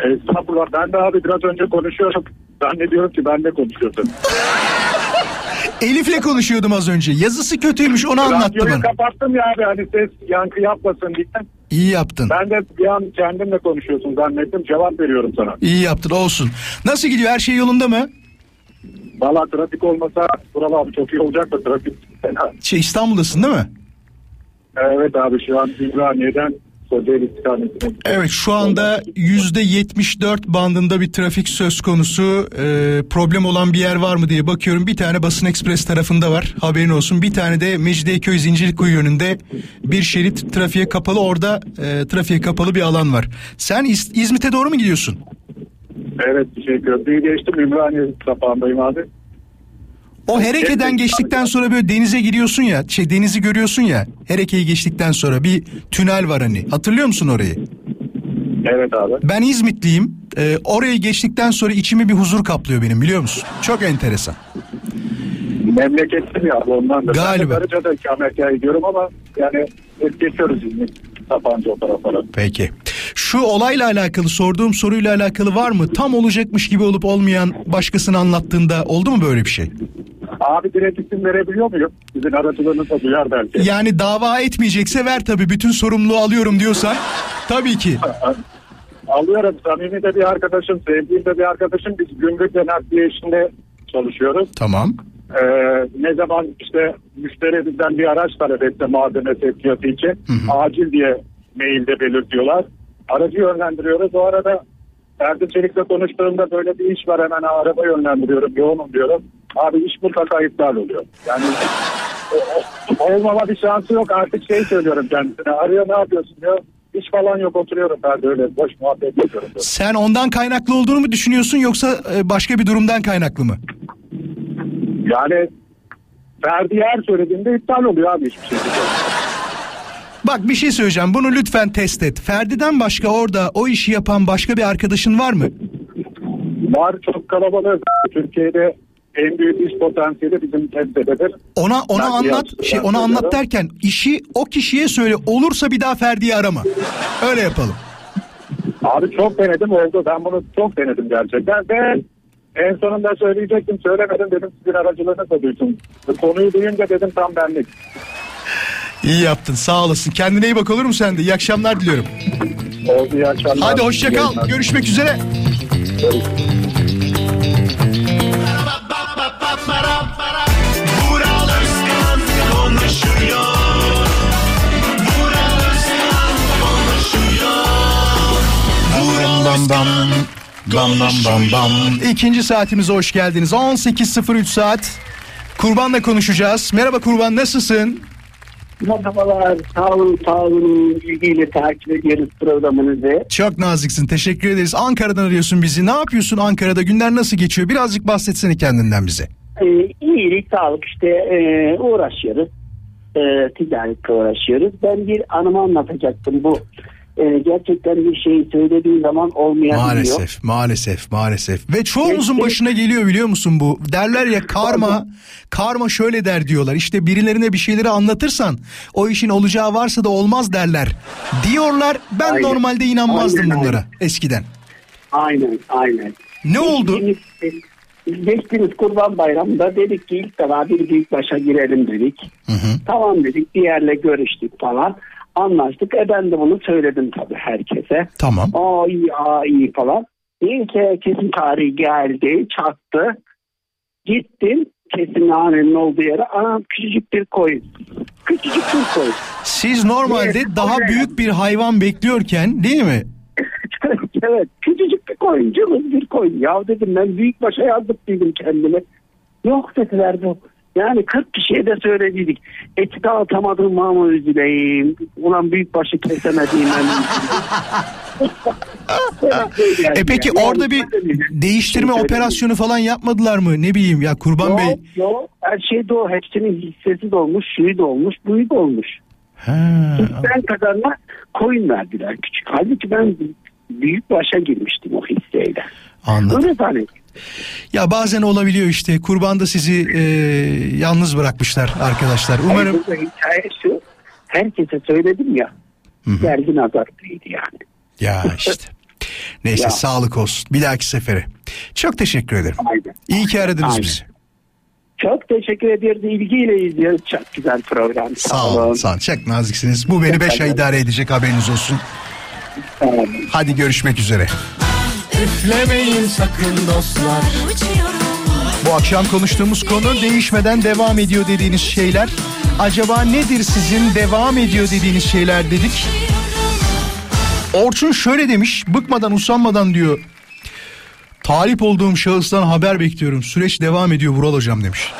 Estağfurullah. Ben de abi biraz önce konuşuyorum. Zannediyorum ki ben de konuşuyordum. Elif'le konuşuyordum az önce. Yazısı kötüymüş onu anlattı Radyoyu bana. kapattım ya abi hani ses yankı yapmasın diye. İyi yaptın. Ben de bir an kendimle konuşuyorsun zannettim. Cevap veriyorum sana. İyi yaptın olsun. Nasıl gidiyor? Her şey yolunda mı? Valla trafik olmasa buralar çok iyi olacak da trafik fena. Şey İstanbul'dasın değil mi? Evet abi şu an Ümraniye'den Kocaeli istikametine Evet şu anda yüzde 74 bandında bir trafik söz konusu. Ee, problem olan bir yer var mı diye bakıyorum. Bir tane Basın Ekspres tarafında var. Haberin olsun. Bir tane de Mecidiyeköy Zincirlikuyu yönünde bir şerit trafiğe kapalı. Orada e, trafiğe kapalı bir alan var. Sen İz- İzmit'e doğru mu gidiyorsun? Evet şey köprüyü geçtim Ümraniye sapağındayım abi. O Hereke'den geçtikten sonra böyle denize giriyorsun ya, şey denizi görüyorsun ya. Hereke'yi geçtikten sonra bir tünel var hani. Hatırlıyor musun orayı? Evet abi. Ben İzmitliyim. Ee, orayı geçtikten sonra içimi bir huzur kaplıyor benim biliyor musun? Çok enteresan. Memleketli ya ondan da. Galiba. Ben de Darıca'da ikametgah ediyorum ama yani geçiyoruz İzmir. Sapanca o taraflara. Peki. Şu olayla alakalı sorduğum soruyla alakalı var mı? Tam olacakmış gibi olup olmayan başkasını anlattığında oldu mu böyle bir şey? Abi direkt isim verebiliyor muyum? Sizin aracılığınız da duyar belki. Yani dava etmeyecekse ver tabii bütün sorumluluğu alıyorum diyorsan. Tabii ki. Alıyorum. Samimi de bir arkadaşım, sevdiğim de bir arkadaşım. Biz gümrük ve nakliye işinde çalışıyoruz. Tamam. Ee, ne zaman işte müşteri bizden bir araç talep etse malzeme sevkiyatı için acil diye mailde belirtiyorlar. Aracı yönlendiriyoruz. O arada Ferdi Çelik'le konuştuğumda böyle bir iş var hemen araba yönlendiriyorum yoğunum diyorum. Abi iş mutlaka iptal oluyor. Yani olmama bir şansı yok artık şey söylüyorum kendisine. Arıyor ne yapıyorsun diyor. İş falan yok oturuyorum ben de öyle boş muhabbet yapıyorum. Sen ondan kaynaklı olduğunu mu düşünüyorsun yoksa e, başka bir durumdan kaynaklı mı? Yani Ferdi her söylediğinde iptal oluyor abi hiçbir şekilde. Bak bir şey söyleyeceğim. Bunu lütfen test et. Ferdi'den başka orada o işi yapan başka bir arkadaşın var mı? Var çok kalabalık. Türkiye'de en büyük iş potansiyeli bizim testededir. Ona ona Ben anlat. Şey ona anlat derken işi o kişiye söyle. Olursa bir daha Ferdi'yi arama. Öyle yapalım. Abi çok denedim oldu. Ben bunu çok denedim gerçekten ve en sonunda söyleyecektim söylemedim dedim sizin aracılığınız da duysun. Konuyu duyunca dedim tam benlik. İyi yaptın. Sağ olasın. Kendine iyi bak olur mu sen de? İyi akşamlar diliyorum. Oldu iyi akşamlar. Hadi hoşça kal. Görüşmek üzere. Vural Bam bam. Bam bam bam bam. İkinci saatimize hoş geldiniz. 18.03 saat. Kurban'la konuşacağız. Merhaba Kurban nasılsın? Merhabalar, sağ olun, sağ olun. İlgiyle takip ediyoruz programınızı. Çok naziksin. Teşekkür ederiz. Ankara'dan arıyorsun bizi. Ne yapıyorsun Ankara'da? Günler nasıl geçiyor? Birazcık bahsetsene kendinden bize. Ee, iyilik, sağlık işte e, uğraşıyoruz. E, ticaretle uğraşıyoruz. Ben bir anımı anlatacaktım. Bu e, gerçekten bir şey söylediği zaman olmayabiliyor. Maalesef, maalesef, maalesef. Ve çoğumuzun Evet. başına geliyor biliyor musun bu? Derler ya karma, karma şöyle der diyorlar. İşte birilerine bir şeyleri anlatırsan o işin olacağı varsa da olmaz derler. Diyorlar. Ben Aynen. normalde inanmazdım Aynen, bunlara eskiden. Aynen, aynen. Ne oldu? Geçtiğimiz, Kurban Bayramı'nda dedik ki ilk defa bir büyükbaşa girelim dedik. Hı hı. Tamam dedik bir yerle görüştük falan. Anlaştık. E ben de bunu söyledim tabii herkese. Tamam. Aa iyi, aa iyi falan. Neyse kesin tarihi geldi, çattı. Gittim kesin hanenin olduğu yere. Anam küçücük bir koyun. Küçücük bir koyun. Siz normalde Evet, daha büyük bir hayvan bekliyorken değil mi? evet küçücük bir koyun, cılız bir koyun. Ya dedim ben büyük başa yazdık dedim kendime. Yok dediler bu. Yani 40 kişiye de söylediydik. Eti dağıtamadım ama üzüleyim. Ulan büyük başı kesemedim ben. E peki Yani orada bir değiştirme Şey operasyonu falan yapmadılar mı? Ne bileyim ya Kurban Yok, Bey. yok. Her şey de o. Hepsinin hissesi de olmuş, suyu da olmuş, buyu da olmuş. Ben kadarına koyun verdiler küçük. Halbuki ben büyük başa girmiştim o hisseyle. anladım. Öyle zannettim. Ya bazen olabiliyor işte. Kurbanda sizi e, yalnız bırakmışlar arkadaşlar. Umarım Burada hikaye şu. Herkese söyledim ya. Gergin azarlıydı yani. ya işte. Neyse Ya. sağlık olsun. Bir dahaki sefere. Çok teşekkür ederim. Aynen. İyi ki aradınız Aynen. bizi. Çok teşekkür ediyoruz. İlgiyle izliyoruz. Çok güzel program. Sağ olun. Sağ olun. Çok naziksiniz. Bu beni 5 ay idare edecek haberiniz olsun. Sağ olun. Hadi görüşmek üzere. Üflemeyin sakın dostlar. Bu akşam konuştuğumuz konu değişmeden devam ediyor dediğiniz şeyler. Acaba nedir sizin devam ediyor dediğiniz şeyler dedik. Orçun şöyle demiş bıkmadan usanmadan diyor. Talip olduğum şahıstan haber bekliyorum. Süreç devam ediyor Vural hocam demiş.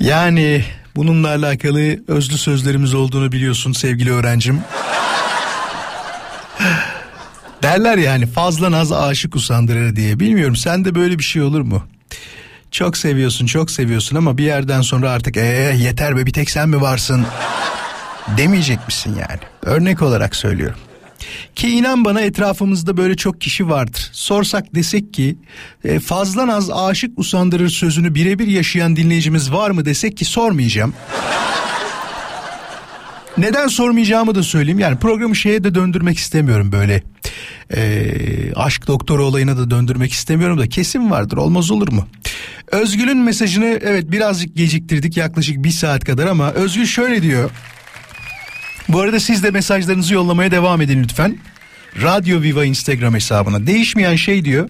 Yani bununla alakalı özlü sözlerimiz olduğunu biliyorsun sevgili öğrencim. Derler yani fazla naz aşık usandırır diye. Bilmiyorum sende böyle bir şey olur mu? Çok seviyorsun çok seviyorsun ama bir yerden sonra artık ee yeter be bir tek sen mi varsın demeyecek misin yani? Örnek olarak söylüyorum. Ki inan bana etrafımızda böyle çok kişi vardır. Sorsak desek ki e, fazla naz aşık usandırır sözünü birebir yaşayan dinleyicimiz var mı desek ki sormayacağım. Neden sormayacağımı da söyleyeyim. Yani programı şeye de döndürmek istemiyorum böyle. Ee, aşk doktoru olayına da döndürmek istemiyorum da kesin vardır olmaz olur mu? Özgül'ün mesajını evet birazcık geciktirdik yaklaşık bir saat kadar ama Özgül şöyle diyor. Bu arada siz de mesajlarınızı yollamaya devam edin lütfen. Radyo Viva Instagram hesabına. Değişmeyen şey diyor.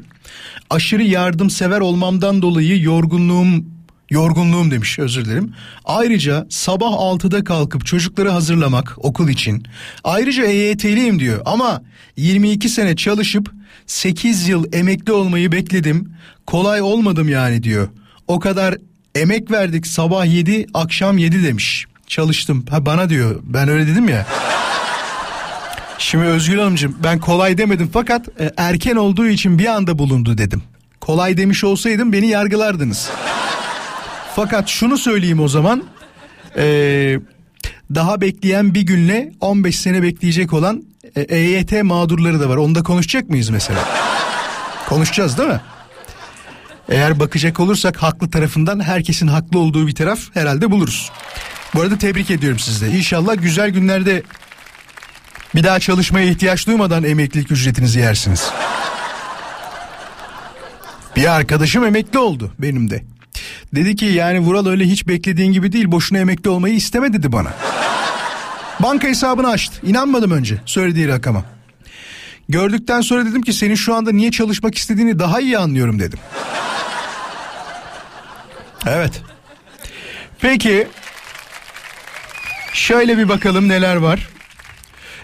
Aşırı yardımsever olmamdan dolayı yorgunluğum yorgunluğum demiş özür dilerim. Ayrıca sabah 6'da kalkıp çocukları hazırlamak okul için. Ayrıca EYT'liyim diyor ama 22 sene çalışıp 8 yıl emekli olmayı bekledim. Kolay olmadım yani diyor. O kadar emek verdik sabah 7 akşam 7 demiş. Çalıştım. Ha bana diyor. Ben öyle dedim ya. Şimdi Özgür Hanımcığım ben kolay demedim fakat e, erken olduğu için bir anda bulundu dedim. Kolay demiş olsaydım beni yargılardınız. Fakat şunu söyleyeyim o zaman. e, daha bekleyen bir günle 15 sene bekleyecek olan e, EYT mağdurları da var. Onu da konuşacak mıyız mesela? Konuşacağız değil mi? Eğer bakacak olursak haklı tarafından herkesin haklı olduğu bir taraf herhalde buluruz. Bu arada tebrik ediyorum sizi de. İnşallah güzel günlerde bir daha çalışmaya ihtiyaç duymadan emeklilik ücretinizi yersiniz. Bir arkadaşım emekli oldu benim de. Dedi ki yani Vural öyle hiç beklediğin gibi değil boşuna emekli olmayı isteme dedi bana. Banka hesabını açtı. İnanmadım önce söylediği rakama. Gördükten sonra dedim ki senin şu anda niye çalışmak istediğini daha iyi anlıyorum dedim. Evet. Peki şöyle bir bakalım neler var.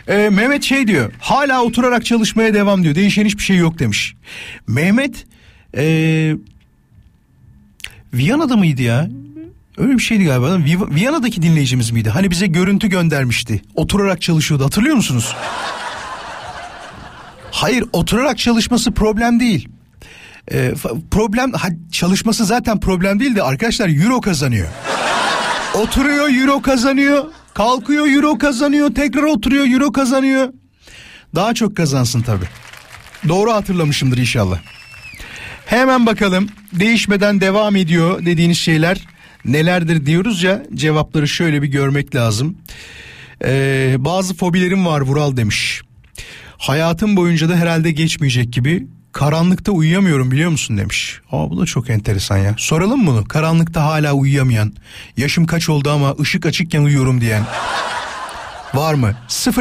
Ee, Mehmet şey diyor hala oturarak çalışmaya devam diyor değişen hiçbir şey yok demiş. Mehmet ee, Viyana'da mıydı ya? Öyle bir şeydi galiba. Vi- Viyana'daki dinleyicimiz miydi? Hani bize görüntü göndermişti. Oturarak çalışıyordu hatırlıyor musunuz? Hayır oturarak çalışması problem değil. Ee, problem çalışması zaten problem değil de arkadaşlar euro kazanıyor. Oturuyor euro kazanıyor. Kalkıyor euro kazanıyor. Tekrar oturuyor euro kazanıyor. Daha çok kazansın tabi. Doğru hatırlamışımdır inşallah. Hemen bakalım değişmeden devam ediyor dediğiniz şeyler nelerdir diyoruz ya cevapları şöyle bir görmek lazım. Ee, bazı fobilerim var Vural demiş. Hayatım boyunca da herhalde geçmeyecek gibi karanlıkta uyuyamıyorum biliyor musun demiş. Aa bu da çok enteresan ya. Soralım bunu. Karanlıkta hala uyuyamayan, yaşım kaç oldu ama ışık açıkken uyuyorum diyen var mı?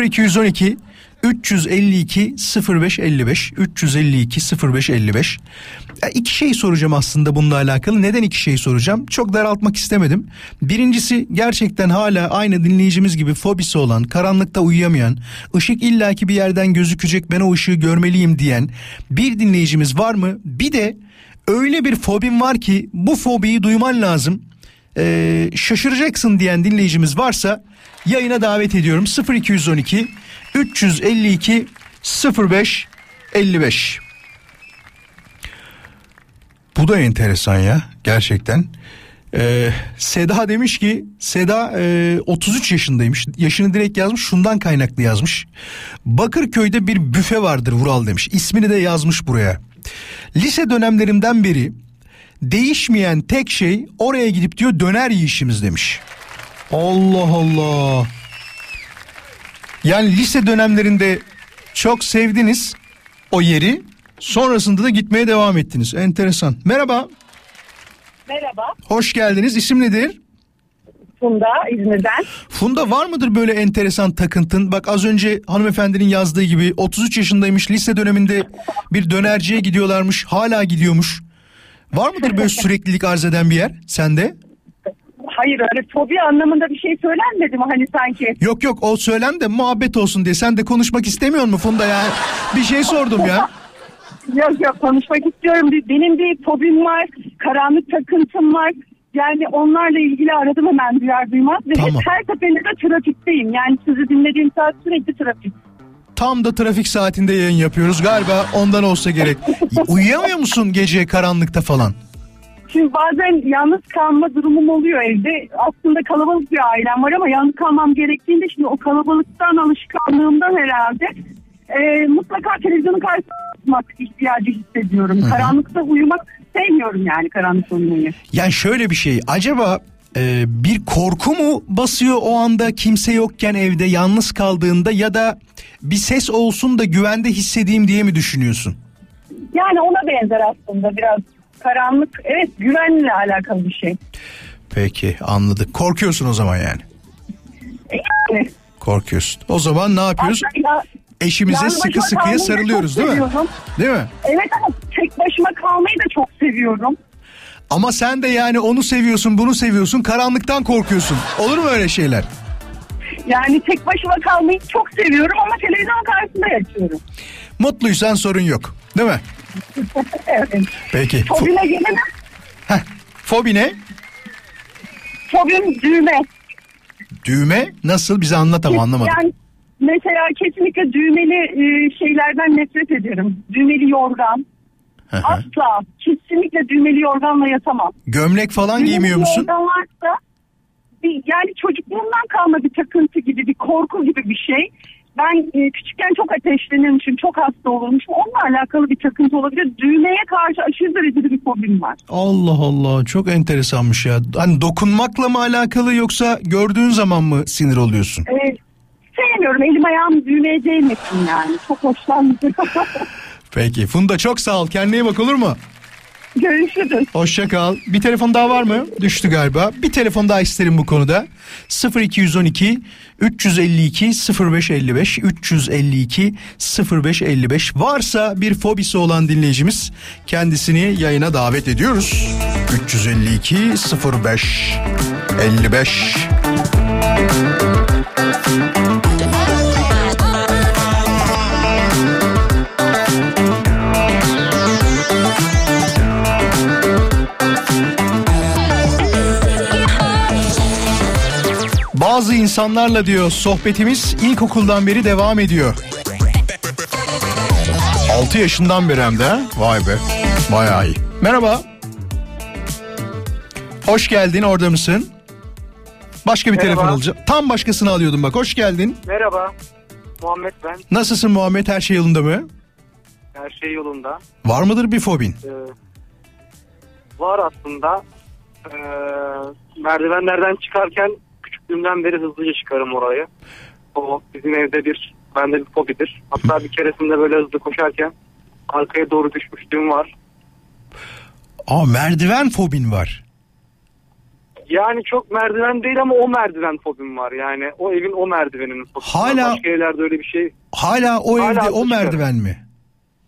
0212 352 0555 352 0555 ya iki şey soracağım aslında bununla alakalı. Neden iki şey soracağım? Çok daraltmak istemedim. Birincisi gerçekten hala aynı dinleyicimiz gibi fobisi olan, karanlıkta uyuyamayan, ışık illaki bir yerden gözükecek ben o ışığı görmeliyim diyen bir dinleyicimiz var mı? Bir de öyle bir fobim var ki bu fobiyi duyman lazım. e, şaşıracaksın diyen dinleyicimiz varsa yayına davet ediyorum 0212 352 05 55. Bu da enteresan ya gerçekten. Ee, Seda demiş ki Seda e, 33 yaşındaymış. Yaşını direkt yazmış şundan kaynaklı yazmış. Bakırköy'de bir büfe vardır Vural demiş. İsmini de yazmış buraya. Lise dönemlerimden beri değişmeyen tek şey oraya gidip diyor döner yiyişimiz demiş. Allah Allah. Yani lise dönemlerinde çok sevdiniz o yeri. Sonrasında da gitmeye devam ettiniz. Enteresan. Merhaba. Merhaba. Hoş geldiniz. İsim nedir? Funda İzmir'den. Funda var mıdır böyle enteresan takıntın? Bak az önce hanımefendinin yazdığı gibi 33 yaşındaymış lise döneminde bir dönerciye gidiyorlarmış hala gidiyormuş. Var mıdır böyle süreklilik arz eden bir yer sende? Hayır öyle fobi anlamında bir şey söylenmedi mi hani sanki? Yok yok o söylen de muhabbet olsun diye. Sen de konuşmak istemiyor musun Funda ya? Bir şey sordum ya. Yok yok konuşmak istiyorum. Benim bir fobim var. Karanlık takıntım var. Yani onlarla ilgili aradım hemen duyar duymaz. Ve Tamam. her seferinde de trafikteyim. Yani sizi dinlediğim saat sürekli trafik. Tam da trafik saatinde yayın yapıyoruz. Galiba ondan olsa gerek. Uyuyamıyor musun gece karanlıkta falan? Şimdi bazen yalnız kalma durumum oluyor evde. Aslında kalabalık bir ailem var ama yalnız kalmam gerektiğinde şimdi o kalabalıktan alışkanlığımdan herhalde e, mutlaka televizyonun karşısında oturmak ihtiyacı hissediyorum. Karanlıkta uyumak sevmiyorum yani karanlıkta uyumayı. Yani şöyle bir şey. Acaba e, bir korku mu basıyor o anda kimse yokken evde yalnız kaldığında ya da bir ses olsun da güvende hissedeyim diye mi düşünüyorsun? Yani ona benzer aslında biraz karanlık evet güvenle alakalı bir şey. Peki anladık. Korkuyorsun o zaman yani. Yani, Korkuyorsun. O zaman ne yapıyoruz? Eşimize sıkı sıkıya sarılıyoruz değil mi? seviyorum. Değil mi? Evet ama tek başıma kalmayı da çok seviyorum. Ama sen de yani onu seviyorsun bunu seviyorsun karanlıktan korkuyorsun. Olur mu öyle şeyler? Yani tek başıma kalmayı çok seviyorum ama televizyon karşısında yaşıyorum. Mutluysan sorun yok. Değil mi? Evet. Peki. Fo- Fobime gelemem. Heh, fobi ne? Fobim düğme. Düğme nasıl bize anlat ama anlamadım. Yani mesela kesinlikle düğmeli e, şeylerden nefret ederim. Düğmeli yorgan. Hı hı. Asla. Kesinlikle düğmeli yorganla yatamam. Gömlek falan Düğmeli giymiyor musun? yorgan varsa bir, yani çocukluğumdan kalma bir takıntı gibi bir korku gibi bir şey. Ben e, küçükken çok ateşlenirmişim, çok hasta olurmuşum. Onunla alakalı bir takıntı olabilir. Düğmeye karşı aşırı derecede bir fobim var. Allah Allah çok enteresanmış ya. Hani dokunmakla mı alakalı yoksa gördüğün zaman mı sinir oluyorsun? E, sevmiyorum. Elim ayağım düğmeye değmesin yani. Çok hoşlanmıyorum. Peki Funda çok sağ ol. Kendine iyi bak olur mu? Görüşürüz. Hoşça kal. Bir telefon daha var mı? Düştü galiba. Bir telefon daha isterim bu konuda. 0212 352 0555 352 0555 varsa bir fobisi olan dinleyicimiz kendisini yayına davet ediyoruz. 352 05 55 Bazı insanlarla diyor sohbetimiz ilkokuldan beri devam ediyor. 6 yaşından beri hem de. Vay be. Bayağı iyi. Merhaba. Hoş geldin orada mısın? Başka bir Merhaba. telefon alacağım. Tam başkasını alıyordum bak. Hoş geldin. Merhaba. Muhammed ben. Nasılsın Muhammed? Her şey yolunda mı? Her şey yolunda. Var mıdır bir fobin? Ee, var aslında. Ee, merdivenlerden çıkarken küçüklüğümden beri hızlıca çıkarım orayı. O bizim evde bir bende bir fobidir. Hatta bir keresinde böyle hızlı koşarken arkaya doğru düşmüşlüğüm var. Aa merdiven fobin var. Yani çok merdiven değil ama o merdiven fobim var. Yani o evin o merdiveninin fobisi. Hala- Başka evlerde öyle bir şey. Hala o Hala evde o merdiven mi?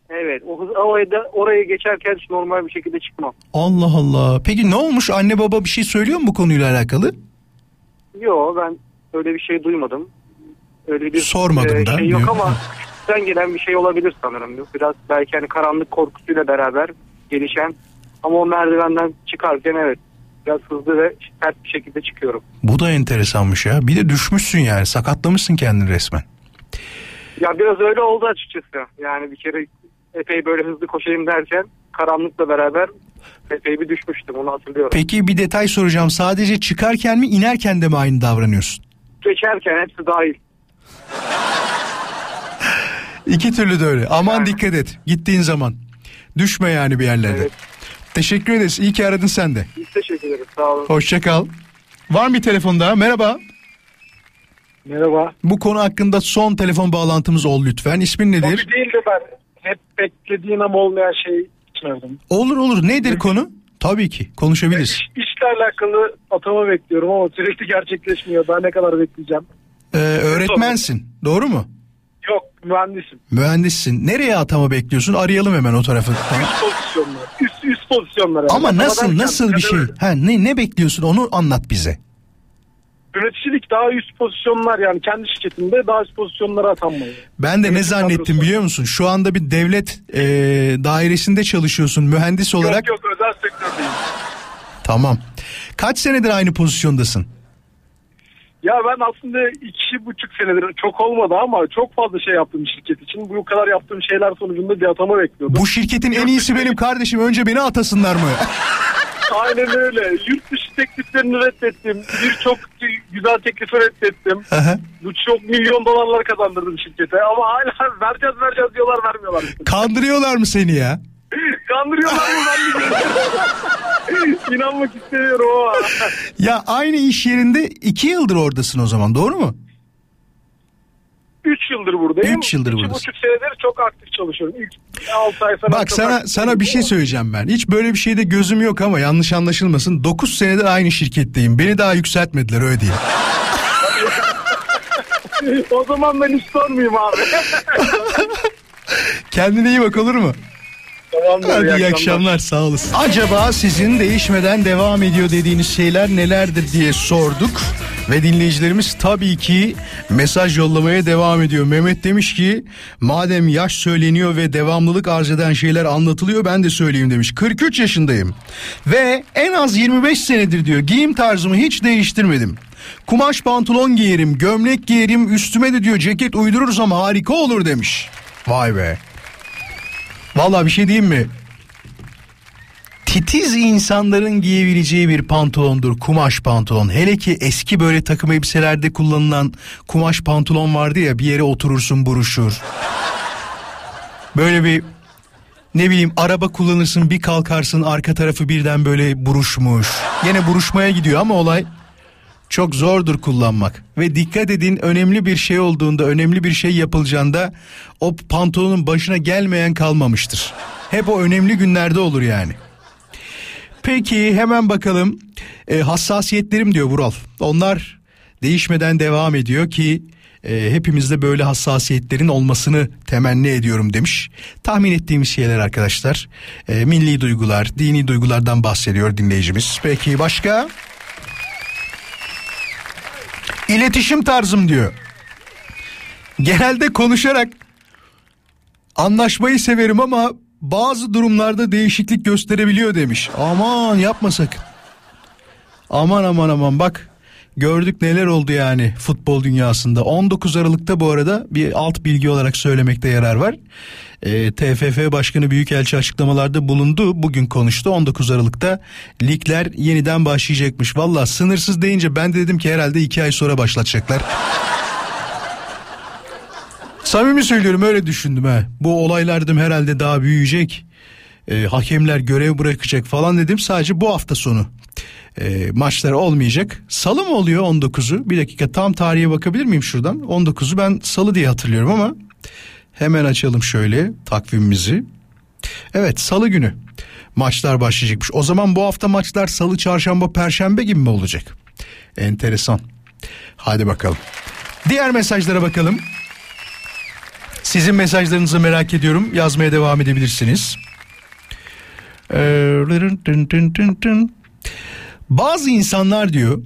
Evet. O, o evde oraya geçerken hiç normal bir şekilde çıkmam. Allah Allah. Peki ne olmuş? Anne baba bir şey söylüyor mu bu konuyla alakalı? Yok ben öyle bir şey duymadım. Öyle bir Sormadım e, da, şey yok ama küçükten gelen bir şey olabilir sanırım. Biraz belki hani karanlık korkusuyla beraber gelişen ama o merdivenden çıkarken evet biraz hızlı ve sert bir şekilde çıkıyorum. Bu da enteresanmış ya. Bir de düşmüşsün yani sakatlamışsın kendini resmen. Ya biraz öyle oldu açıkçası. Yani bir kere epey böyle hızlı koşayım derken karanlıkla beraber epey bir düşmüştüm onu hatırlıyorum. Peki bir detay soracağım. Sadece çıkarken mi inerken de mi aynı davranıyorsun? Geçerken hepsi dahil. İki türlü de öyle. Aman dikkat et gittiğin zaman. Düşme yani bir yerlerde. Evet. Teşekkür ederiz. İyi ki aradın sen de. Biz teşekkür ederiz sağ olun. Hoşça kal. Var mı bir telefon daha? Merhaba. Merhaba. Bu konu hakkında son telefon bağlantımız ol lütfen. İsmin nedir? Hobi değil de ben hep beklediğin ama olmayan şey aradım. Olur olur. Nedir konu? Tabii ki. Konuşabiliriz. İş, işle alakalı atama bekliyorum ama sürekli gerçekleşmiyor. Daha ne kadar bekleyeceğim? Ee, öğretmensin. Doğru mu? Yok mühendisim. Mühendissin. Nereye atama bekliyorsun? Arayalım hemen o tarafı. Üst pozisyonlar. Üst, üst pozisyonlar. yani. Ama Atama nasıl nasıl bir şey? Ha ne ne bekliyorsun? Onu anlat bize. Yöneticilik daha üst pozisyonlar yani kendi şirketimde daha üst pozisyonlara atanmayı. Ben de ne Yönetim zannettim kadrosu. biliyor musun? Şu anda bir devlet e, dairesinde çalışıyorsun mühendis olarak. Yok yok özel sektördeyim. Tamam. Kaç senedir aynı pozisyondasın? Ya ben aslında iki buçuk senedir çok olmadı ama çok fazla şey yaptım şirket için. Bu kadar yaptığım şeyler sonucunda bir atama bekliyordum. Bu şirketin en iyisi benim kardeşim. Önce beni atasınlar mı? Aynen öyle. Yurt dışı tekliflerini reddettim. Birçok güzel teklifi reddettim. Bu çok milyon dolarlar kazandırdım şirkete. Ama hala vereceğiz vereceğiz diyorlar vermiyorlar. Kandırıyorlar mı seni ya? Kandırıyorlar mı ben İnanmak istemiyorum ama. Ya aynı iş yerinde iki yıldır oradasın o zaman doğru mu? Üç yıldır buradayım. Üç yıldır İki buradasın. buçuk senedir çok aktif çalışıyorum. İlk altı ay falan Bak sana sana bir şey söyleyeceğim ben. Hiç böyle bir şeyde gözüm yok ama yanlış anlaşılmasın. 9 senedir aynı şirketteyim. Beni daha yükseltmediler öyle diyeyim. o zaman ben hiç sormayayım abi. Kendine iyi bak olur mu? Tamamdır, Hadi iyi akşamlar. akşamlar sağ olasın. Acaba sizin değişmeden devam ediyor dediğiniz şeyler nelerdir diye sorduk. Ve dinleyicilerimiz tabii ki mesaj yollamaya devam ediyor. Mehmet demiş ki madem yaş söyleniyor ve devamlılık arz eden şeyler anlatılıyor ben de söyleyeyim demiş. 43 yaşındayım ve en az 25 senedir diyor giyim tarzımı hiç değiştirmedim. Kumaş pantolon giyerim, gömlek giyerim, üstüme de diyor ceket uydurursam harika olur demiş. Vay be. Vallahi bir şey diyeyim mi? Titiz insanların giyebileceği bir pantolondur kumaş pantolon. Hele ki eski böyle takım elbiselerde kullanılan kumaş pantolon vardı ya bir yere oturursun buruşur. Böyle bir ne bileyim araba kullanırsın bir kalkarsın arka tarafı birden böyle buruşmuş. Yine buruşmaya gidiyor ama olay çok zordur kullanmak. Ve dikkat edin önemli bir şey olduğunda önemli bir şey yapılacağında o pantolonun başına gelmeyen kalmamıştır. Hep o önemli günlerde olur yani. Peki hemen bakalım E, hassasiyetlerim diyor Vural. Onlar değişmeden devam ediyor ki e, hepimizde böyle hassasiyetlerin olmasını temenni ediyorum demiş. Tahmin ettiğimiz şeyler arkadaşlar. E, milli duygular, dini duygulardan bahsediyor dinleyicimiz. Peki başka? İletişim tarzım diyor. Genelde konuşarak anlaşmayı severim ama bazı durumlarda değişiklik gösterebiliyor demiş. Aman yapma sakın. Aman aman aman bak gördük neler oldu yani futbol dünyasında. 19 Aralık'ta bu arada bir alt bilgi olarak söylemekte yarar var. E, TFF Başkanı Büyükelçi açıklamalarda bulundu. Bugün konuştu 19 Aralık'ta ligler yeniden başlayacakmış. Valla sınırsız deyince ben de dedim ki herhalde 2 ay sonra başlatacaklar. Samimi söylüyorum öyle düşündüm ha. Bu olaylar dedim herhalde daha büyüyecek. E, hakemler görev bırakacak falan dedim. Sadece bu hafta sonu e, maçlar olmayacak. Salı mı oluyor 19'u? Bir dakika tam tarihe bakabilir miyim şuradan? 19'u ben salı diye hatırlıyorum ama hemen açalım şöyle takvimimizi. Evet salı günü maçlar başlayacakmış. O zaman bu hafta maçlar salı, çarşamba, perşembe gibi mi olacak? Enteresan. Hadi bakalım. Diğer mesajlara bakalım. Sizin mesajlarınızı merak ediyorum. Yazmaya devam edebilirsiniz. Ee, Bazı insanlar diyor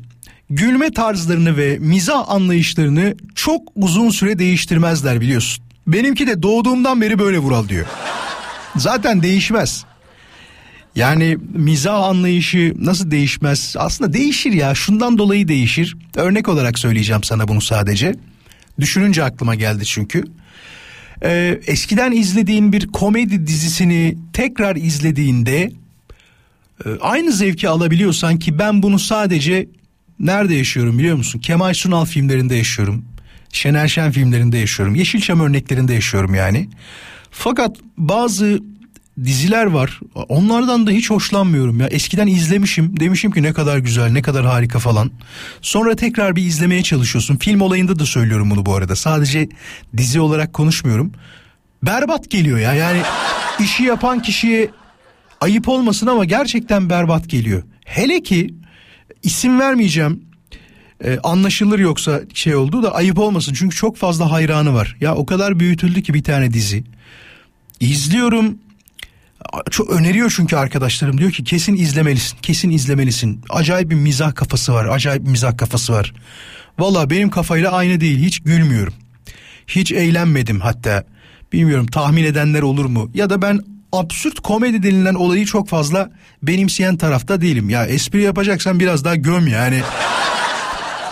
gülme tarzlarını ve mizah anlayışlarını çok uzun süre değiştirmezler biliyorsun. Benimki de doğduğumdan beri böyle Vural diyor. Zaten değişmez. Yani mizah anlayışı nasıl değişmez? Aslında değişir ya. Şundan dolayı değişir. Örnek olarak söyleyeceğim sana bunu sadece. Düşününce aklıma geldi çünkü. Ee, eskiden izlediğin bir komedi dizisini tekrar izlediğinde aynı zevki alabiliyorsan ki ben bunu sadece nerede yaşıyorum biliyor musun? Kemal Sunal filmlerinde yaşıyorum. Şener Şen filmlerinde yaşıyorum. Yeşilçam örneklerinde yaşıyorum yani. Fakat bazı diziler var. Onlardan da hiç hoşlanmıyorum ya. Eskiden izlemişim. Demişim ki ne kadar güzel, ne kadar harika falan. Sonra tekrar bir izlemeye çalışıyorsun. Film olayında da söylüyorum bunu bu arada. Sadece dizi olarak konuşmuyorum. Berbat geliyor ya. Yani işi yapan kişiye ayıp olmasın ama gerçekten berbat geliyor. Hele ki isim vermeyeceğim. Ee, anlaşılır yoksa şey oldu da ayıp olmasın. Çünkü çok fazla hayranı var. Ya o kadar büyütüldü ki bir tane dizi. İzliyorum çok öneriyor çünkü arkadaşlarım diyor ki kesin izlemelisin kesin izlemelisin acayip bir mizah kafası var acayip bir mizah kafası var valla benim kafayla aynı değil hiç gülmüyorum hiç eğlenmedim hatta bilmiyorum tahmin edenler olur mu ya da ben absürt komedi denilen olayı çok fazla benimseyen tarafta değilim ya espri yapacaksan biraz daha göm yani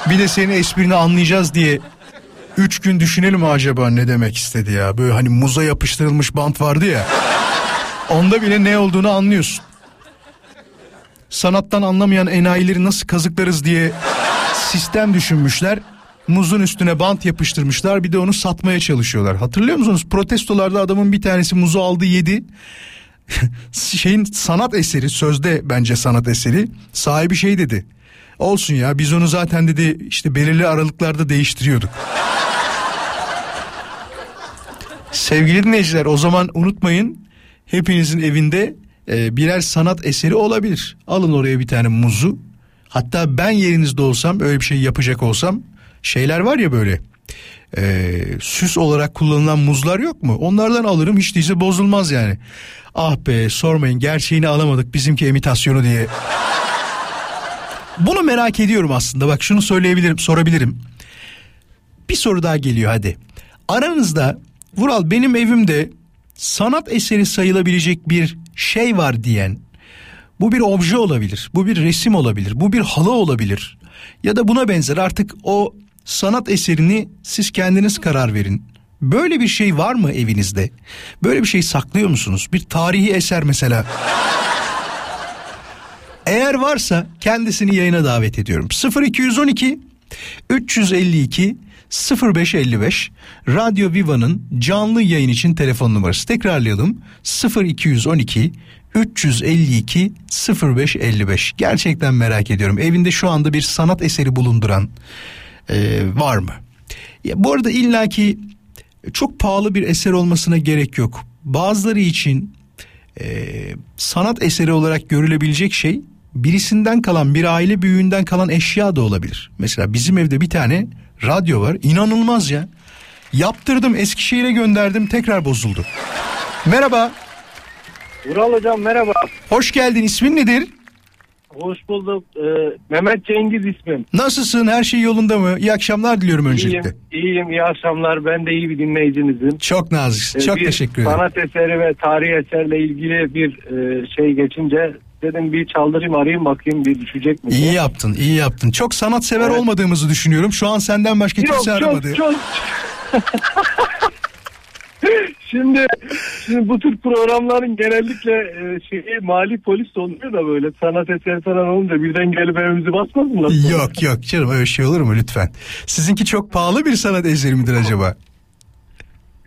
bir de senin esprini anlayacağız diye Üç gün düşünelim acaba ne demek istedi ya böyle hani muza yapıştırılmış bant vardı ya Onda bile ne olduğunu anlıyorsun. Sanattan anlamayan enayileri nasıl kazıklarız diye sistem düşünmüşler. Muzun üstüne bant yapıştırmışlar bir de onu satmaya çalışıyorlar. Hatırlıyor musunuz? Protestolarda adamın bir tanesi muzu aldı yedi. Şeyin sanat eseri sözde bence sanat eseri sahibi şey dedi. Olsun ya biz onu zaten dedi işte belirli aralıklarda değiştiriyorduk. Sevgili dinleyiciler o zaman unutmayın hepinizin evinde e, birer sanat eseri olabilir. Alın oraya bir tane muzu. Hatta ben yerinizde olsam öyle bir şey yapacak olsam şeyler var ya böyle e, süs olarak kullanılan muzlar yok mu? Onlardan alırım hiç değilse bozulmaz yani. Ah be sormayın gerçeğini alamadık bizimki imitasyonu diye. Bunu merak ediyorum aslında bak şunu söyleyebilirim sorabilirim. Bir soru daha geliyor hadi. Aranızda Vural benim evimde sanat eseri sayılabilecek bir şey var diyen bu bir obje olabilir, bu bir resim olabilir, bu bir halı olabilir ya da buna benzer artık o sanat eserini siz kendiniz karar verin. Böyle bir şey var mı evinizde? Böyle bir şey saklıyor musunuz? Bir tarihi eser mesela. Eğer varsa kendisini yayına davet ediyorum. 0212 352 0555 Radyo Viva'nın canlı yayın için telefon numarası. Tekrarlayalım. 0212 352 0555. Gerçekten merak ediyorum. Evinde şu anda bir sanat eseri bulunduran e, var mı? Ya, bu arada illaki çok pahalı bir eser olmasına gerek yok. Bazıları için e, sanat eseri olarak görülebilecek şey birisinden kalan bir aile büyüğünden kalan eşya da olabilir. Mesela bizim evde bir tane radyo var. İnanılmaz ya. Yaptırdım Eskişehir'e gönderdim tekrar bozuldu. Merhaba. Vural hocam merhaba. Hoş geldin. İsmin nedir? Hoş bulduk. Ee, Mehmet Cengiz ismim. Nasılsın? Her şey yolunda mı? İyi akşamlar diliyorum öncelikle. İyiyim, iyiyim. iyi akşamlar. Ben de iyi bir dinleyicinizim. Çok nazik. Ee, Çok teşekkür ederim. Sanat eseri ve tarihi eserle ilgili bir e, şey geçince dedim bir çaldırayım arayayım bakayım bir düşecek mi? İyi yaptın, iyi yaptın. Çok sanatsever Evet. olmadığımızı düşünüyorum. Şu an senden başka Yok kimse aramadı. çok çok. şimdi şimdi bu tür programların genellikle e, şeyi mali polis oluyor da böyle sanat eseri falan olunca birden gelip evimizi basmasınlar. Yok yok canım öyle şey olur mu lütfen? Sizinki çok pahalı bir sanat eseri midir acaba?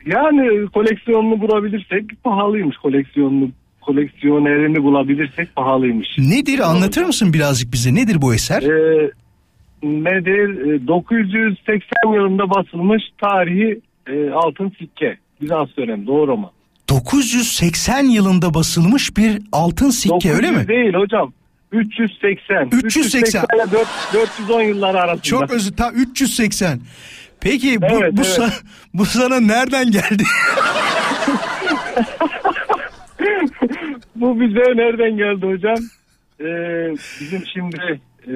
Yani koleksiyonunu bulabilirsek pahalıymış koleksiyonunu koleksiyonerini bulabilirsek pahalıymış. Nedir anlatır mısın birazcık bize? Nedir bu eser? Ee, nedir? Ee, 980 yılında basılmış tarihi e, altın sikke. Bizans dönemi doğru mu? 980 yılında basılmış bir altın sikke öyle 900 mi? Değil hocam. 380. 380. ile 4, 410 yıllar arasında. Çok özür ta 380. Peki bu Evet, bu, evet. sa- bu sana nereden geldi? Bu bize nereden geldi hocam? Ee, bizim şimdi e,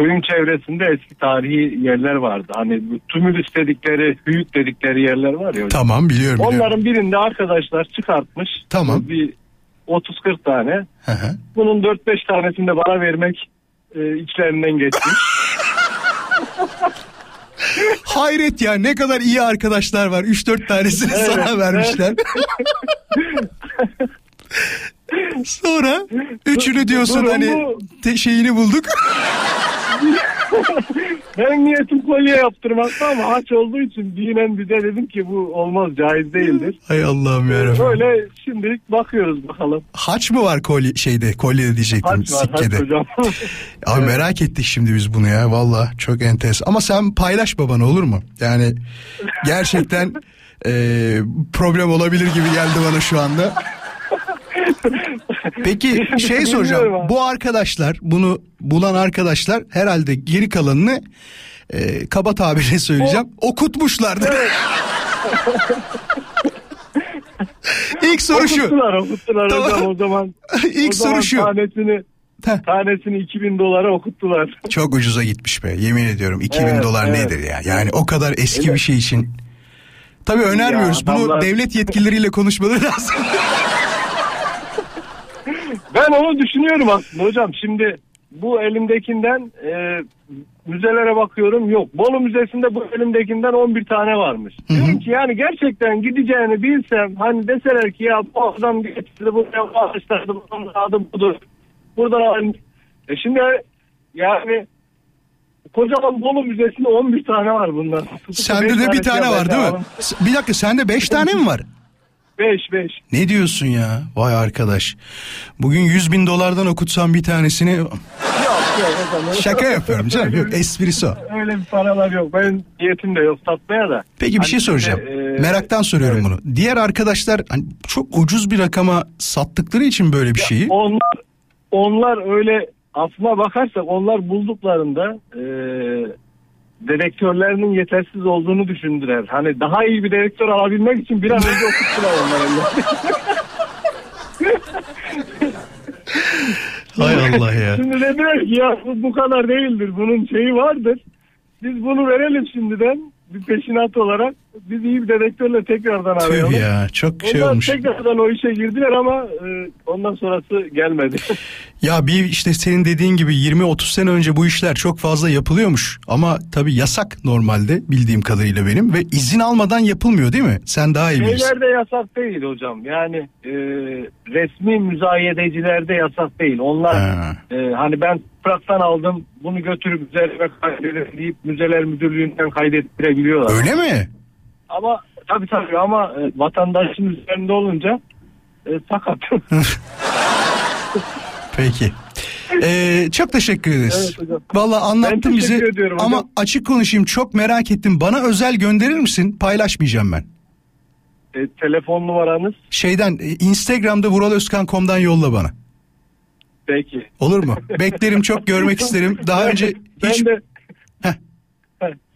köyün çevresinde eski tarihi yerler vardı. Hani bu tümülüs dedikleri, hüyük dedikleri yerler var ya hocam. tamam biliyorum biliyorum. Onların birinde arkadaşlar çıkartmış. Tamam. Bir 30-40 tane. Bunun 4-5 tanesini de bana vermek e, içlerinden geçmiş. Hayret ya ne kadar iyi arkadaşlar var. 3-4 tanesini Evet, sana vermişler. Sonra üçünü diyorsun Durum hani te- şeyini bulduk. ben niyetim kolye yaptırmakta ama haç olduğu için dinen bir de dedim ki bu olmaz caiz değildir. Hay Allah'ım yarabbim. Böyle şimdilik bakıyoruz bakalım. Haç mı var kolye şeyde kolyede diyecektim Haç var haç sikkede. hocam. Abi merak ettik şimdi biz bunu ya valla çok enteresan. Ama sen paylaş babana olur mu? Yani gerçekten e, problem olabilir gibi geldi bana şu anda. Peki şey soracağım. Abi. Bu arkadaşlar bunu bulan arkadaşlar herhalde geri kalanını e, kaba tabirle söyleyeceğim okutmuşlardır. İlk soru şu. Okuttular okuttular Tamam. hocam o zaman. İlk o zaman soru şu. Tanesini, tanesini 2000 dolara okuttular. Çok ucuza gitmiş be yemin ediyorum 2000 Evet, dolar evet. nedir ya yani o kadar eski Evet. bir şey için. Tabii önermiyoruz Ya, bunu adamlar- devlet yetkilileriyle konuşmaları lazım. Ben onu düşünüyorum aslında hocam. Şimdi bu elimdekinden e, müzelere bakıyorum yok. Bolu Müzesi'nde bu elimdekinden 11 tane varmış. Diyorum ki yani gerçekten gideceğini bilsem hani deseler ki ya bu adam getirdi buraya bağışladı bunun adı budur. Buradan. E şimdi yani kocaman Bolu Müzesi'nde 11 tane var bundan. Sende de bir tane var değil mi? Bir dakika sende 5 tane mi var? 5 5. Ne diyorsun ya? Vay arkadaş. Bugün 100 bin dolardan okutsam bir tanesini... Yok yok. Şaka yapıyorum canım. Yok esprisi o. Öyle bir paralar yok. Benim niyetim de yok satmaya da. Peki bir Hani şey soracağım. işte, e, Meraktan soruyorum bunu. Diğer arkadaşlar hani çok ucuz bir rakama sattıkları için böyle bir şeyi... Onlar onlar öyle aslına bakarsak onlar bulduklarında e, dedektörlerinin yetersiz olduğunu düşündüler. Hani daha iyi bir dedektör alabilmek için bir an önce okuttular onları. Hay Allah ya. Şimdi dediler ki ya bu, bu kadar değildir. Bunun şeyi vardır. Biz bunu verelim şimdiden bir peşinat olarak. Biz iyi bir dedektörle tekrardan arayalım. Tüh ya çok şey Onlar olmuş. tekrardan o işe girdiler ama e, ondan sonrası gelmedi. Ya bir işte senin dediğin gibi 20-30 sene önce bu işler çok fazla yapılıyormuş. Ama tabii yasak normalde bildiğim kadarıyla benim ve izin almadan yapılmıyor değil mi? Sen daha iyi bilirsin. Şeylerde yasak değil hocam. Yani e, resmi müzayedecilerde yasak değil. Onlar Ha. e, hani ben topraktan aldım bunu götürüp müzelere kaydedin deyip müzeler müdürlüğünden kaydettirebiliyorlar. Öyle mi? Ama tabii tabii ama e, vatandaşın üzerinde olunca e, sakat. Peki. Ee, çok teşekkür ederiz. Evet hocam. Valla anlattın ediyorum ama hocam. açık konuşayım çok merak ettim. Bana özel gönderir misin? Paylaşmayacağım ben. E, telefon numaranız Şeyden e, Instagram'da vuraloskan.com'dan yolla bana. peki. Olur mu? Beklerim çok görmek isterim. Daha önce ben hiç de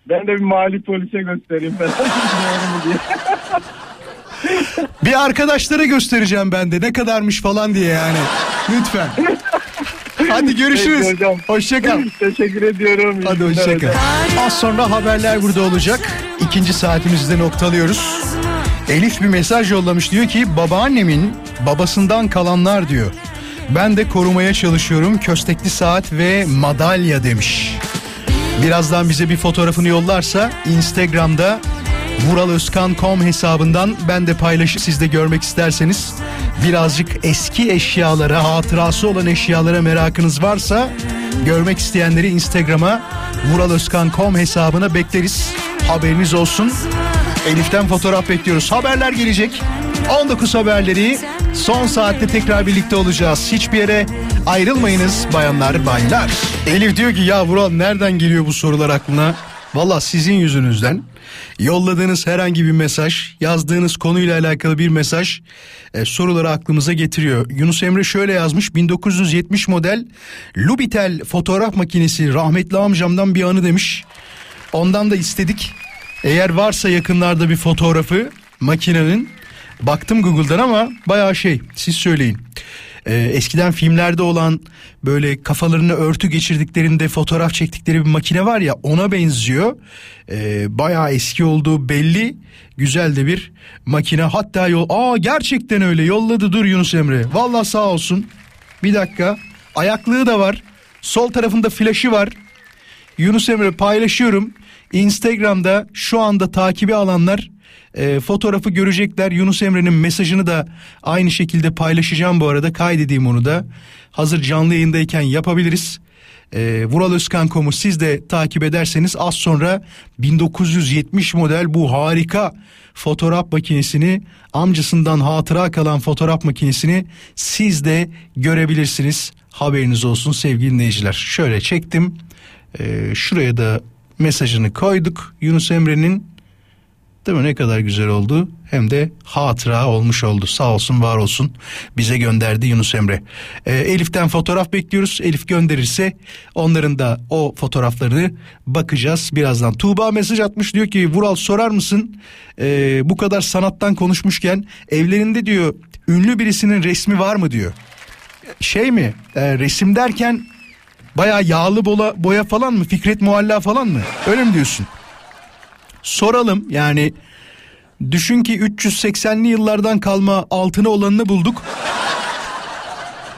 ben de bir mali polise göstereyim ben. Doğru mu diye. bir arkadaşlara göstereceğim ben de ne kadarmış falan diye yani. Lütfen. Hadi görüşürüz. Peki hocam. Teşekkür ediyorum. Hadi hoşçakal. hocam. Az sonra haberler burada olacak. İkinci saatimizi de noktalıyoruz. Elif bir mesaj yollamış diyor ki babaannemin babasından kalanlar diyor. Ben de korumaya çalışıyorum köstekli saat ve madalya demiş. Birazdan bize bir fotoğrafını yollarsa Instagram'da vuraloskan.com hesabından ben de paylaşıp siz de görmek isterseniz birazcık eski eşyalara, hatırası olan eşyalara merakınız varsa görmek isteyenleri Instagram'a vuraloskan.com hesabına bekleriz. Haberiniz olsun. Elif'ten fotoğraf bekliyoruz. Haberler gelecek. 19 haberleri son saatte tekrar birlikte olacağız. Hiçbir yere ayrılmayınız bayanlar baylar. Elif diyor ki ya Vural nereden geliyor bu sorular aklına? Valla sizin yüzünüzden yolladığınız herhangi bir mesaj, yazdığınız konuyla alakalı bir mesaj e, soruları aklımıza getiriyor. Yunus Emre şöyle yazmış 1970 model Lubitel fotoğraf makinesi rahmetli amcamdan bir anı demiş. Ondan da istedik. Eğer varsa yakınlarda bir fotoğrafı makinenin baktım Google'dan ama bayağı şey siz söyleyin. Ee, eskiden filmlerde olan böyle kafalarını örtü geçirdiklerinde fotoğraf çektikleri bir makine var ya ona benziyor. Ee, bayağı eski olduğu belli. Güzel de bir makine. Hatta yol... Aa gerçekten öyle yolladı dur Yunus Emre. Vallahi sağ olsun. Bir dakika. Ayaklığı da var. Sol tarafında flaşı var. Yunus Emre paylaşıyorum. Instagram'da şu anda takibi alanlar e, fotoğrafı görecekler. Yunus Emre'nin mesajını da aynı şekilde paylaşacağım bu arada. Kaydedeyim onu da. Hazır canlı yayındayken yapabiliriz. E, Vural Özkan.com'u siz de takip ederseniz az sonra 1970 model bu harika fotoğraf makinesini amcasından hatıra kalan fotoğraf makinesini siz de görebilirsiniz. Haberiniz olsun sevgili dinleyiciler. Şöyle çektim. E, şuraya da mesajını koyduk Yunus Emre'nin. Değil mi? Ne kadar güzel oldu. Hem de hatıra olmuş oldu. Sağ olsun var olsun. Bize gönderdi Yunus Emre. Ee, Elif'ten fotoğraf bekliyoruz. Elif gönderirse onların da o fotoğraflarını bakacağız. Birazdan. Tuğba mesaj atmış. Diyor ki Vural sorar mısın? Ee, bu kadar sanattan konuşmuşken evlerinde diyor ünlü birisinin resmi var mı? diyor. Şey mi? E, resim derken baya yağlı bola, boya falan mı? Fikret Mualla falan mı? Öyle mi diyorsun? Soralım yani düşün ki 380'li yıllardan kalma altını olanını bulduk.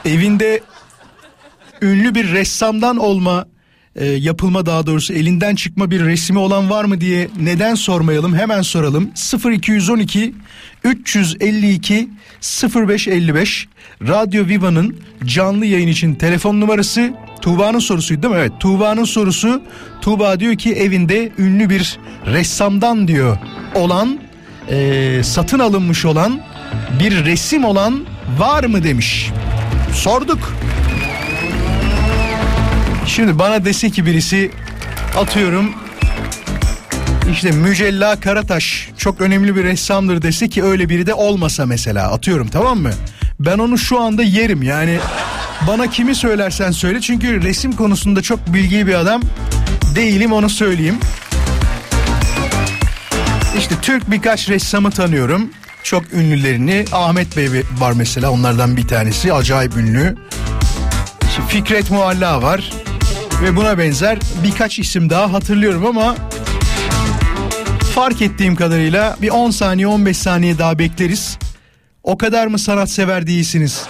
Evinde ünlü bir ressamdan olma e, yapılma daha doğrusu elinden çıkma bir resmi olan var mı diye neden sormayalım? Hemen soralım. 0212 352 0555 Radyo Viva'nın canlı yayın için telefon numarası Tuğba'nın sorusuydu değil mi? Evet Tuğba'nın sorusu Tuğba diyor ki evinde ünlü bir ressamdan diyor olan e, satın alınmış olan bir resim olan var mı demiş. Sorduk. Şimdi bana dese ki birisi atıyorum işte Mücella Karataş çok önemli bir ressamdır dese ki öyle biri de olmasa mesela atıyorum tamam mı? Ben onu şu anda yerim yani bana kimi söylersen söyle çünkü resim konusunda çok bilgili bir adam değilim onu söyleyeyim. İşte Türk birkaç ressamı tanıyorum. Çok ünlülerini. Ahmet Bey var mesela onlardan bir tanesi. Acayip ünlü. Fikret Mualla var. Ve buna benzer birkaç isim daha hatırlıyorum ama fark ettiğim kadarıyla bir 10 saniye 15 saniye daha bekleriz. O kadar mı sanatsever değilsiniz?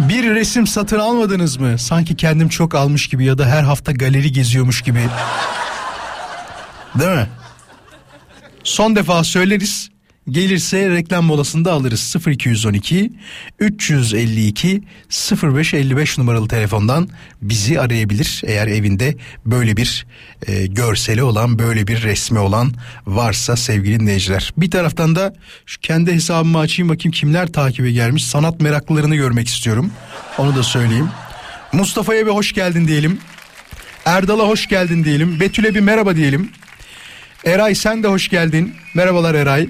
Bir resim satın almadınız mı? Sanki kendim çok almış gibi ya da her hafta galeri geziyormuş gibi. Değil mi? Son defa söyleriz. Gelirse reklam molasında alırız 0212 352 0555 numaralı telefondan bizi arayabilir. Eğer evinde böyle bir e, görseli olan böyle bir resmi olan varsa sevgili dinleyiciler. Bir taraftan da şu kendi hesabımı açayım bakayım kimler takibe gelmiş. Sanat meraklılarını görmek istiyorum. Onu da söyleyeyim. Mustafa'ya bir hoş geldin diyelim. Erdal'a hoş geldin diyelim. Betül'e bir merhaba diyelim. Eray sen de hoş geldin. Merhabalar Eray.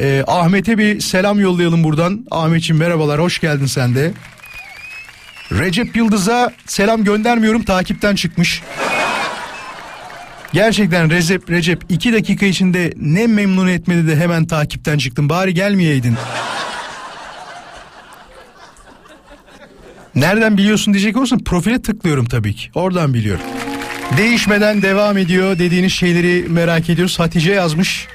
Ee, Ahmet'e bir selam yollayalım buradan. Ahmetciğim merhabalar hoş geldin sen de. Recep Yıldız'a selam göndermiyorum takipten çıkmış. Gerçekten Recep Recep iki dakika içinde ne memnun etmedi de hemen takipten çıktın. Bari gelmeyeydin. Nereden biliyorsun diyecek olursan profile tıklıyorum tabii ki. Oradan biliyorum. Değişmeden devam ediyor dediğiniz şeyleri merak ediyoruz. Hatice yazmış.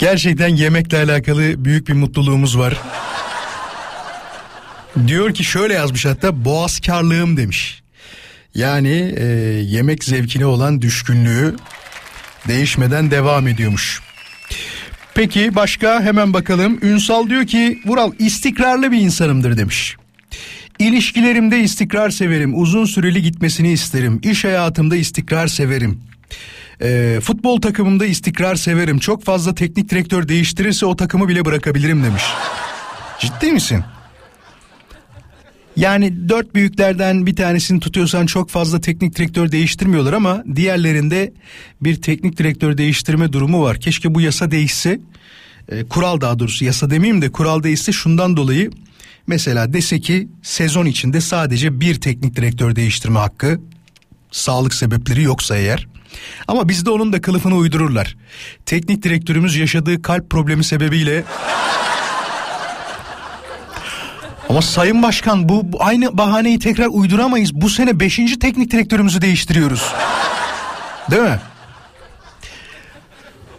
Gerçekten yemekle alakalı büyük bir mutluluğumuz var. Diyor ki şöyle yazmış hatta boğazkarlığım demiş. Yani e, yemek zevkine olan düşkünlüğü değişmeden devam ediyormuş. Peki başka hemen bakalım. Ünsal diyor ki Vural istikrarlı bir insanımdır demiş. İlişkilerimde istikrar severim. Uzun süreli gitmesini isterim. İş hayatımda istikrar severim. E, futbol takımımda istikrar severim. Çok fazla teknik direktör değiştirirse o takımı bile bırakabilirim demiş. Ciddi misin? Yani dört büyüklerden bir tanesini tutuyorsan çok fazla teknik direktör değiştirmiyorlar ama diğerlerinde bir teknik direktör değiştirme durumu var. Keşke bu yasa değişse. E, kural daha doğrusu yasa demeyeyim de kural değişse şundan dolayı mesela dese ki sezon içinde sadece bir teknik direktör değiştirme hakkı sağlık sebepleri yoksa eğer ama bizde onun da kılıfını uydururlar. Teknik direktörümüz yaşadığı kalp problemi sebebiyle Ama Sayın Başkan bu, aynı bahaneyi tekrar uyduramayız. Bu sene 5. teknik direktörümüzü değiştiriyoruz. Değil mi?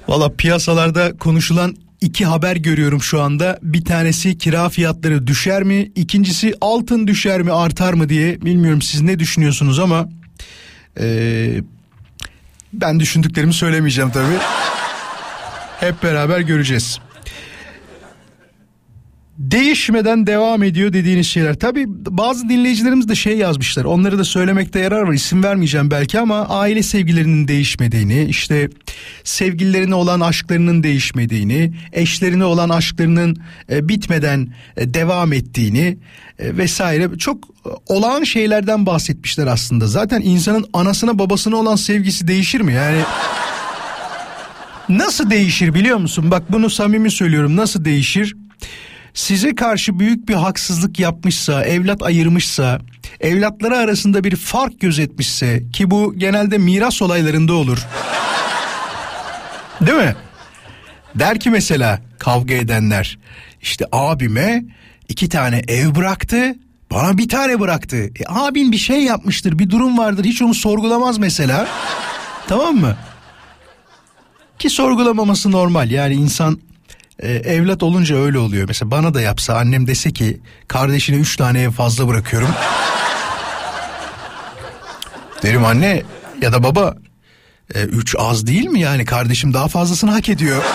Valla piyasalarda konuşulan iki haber görüyorum şu anda. Bir tanesi kira fiyatları düşer mi? İkincisi altın düşer mi artar mı diye. Bilmiyorum siz ne düşünüyorsunuz ama... eee, ben düşündüklerimi söylemeyeceğim tabii. Hep beraber göreceğiz. Değişmeden devam ediyor dediğiniz şeyler. Tabii bazı dinleyicilerimiz de şey yazmışlar. Onları da söylemekte yarar var. İsim vermeyeceğim belki ama aile sevgilerinin değişmediğini, işte sevgililerine olan aşklarının değişmediğini, eşlerine olan aşklarının e, bitmeden e, devam ettiğini e, vesaire çok e, olağan şeylerden bahsetmişler aslında. Zaten insanın anasına babasına olan sevgisi değişir mi? Yani Nasıl değişir biliyor musun? Bak bunu samimi söylüyorum. Nasıl değişir? Size karşı büyük bir haksızlık yapmışsa, evlat ayırmışsa, evlatları arasında bir fark gözetmişse ki bu genelde miras olaylarında olur. Değil mi? Der ki mesela kavga edenler işte abime iki tane ev bıraktı bana bir tane bıraktı. E, abin bir şey yapmıştır bir durum vardır hiç onu sorgulamaz mesela. tamam mı? Ki sorgulamaması normal yani insan e, evlat olunca öyle oluyor. Mesela bana da yapsa annem dese ki kardeşine üç tane ev fazla bırakıyorum. Derim anne ya da baba e, üç az değil mi yani kardeşim daha fazlasını hak ediyor.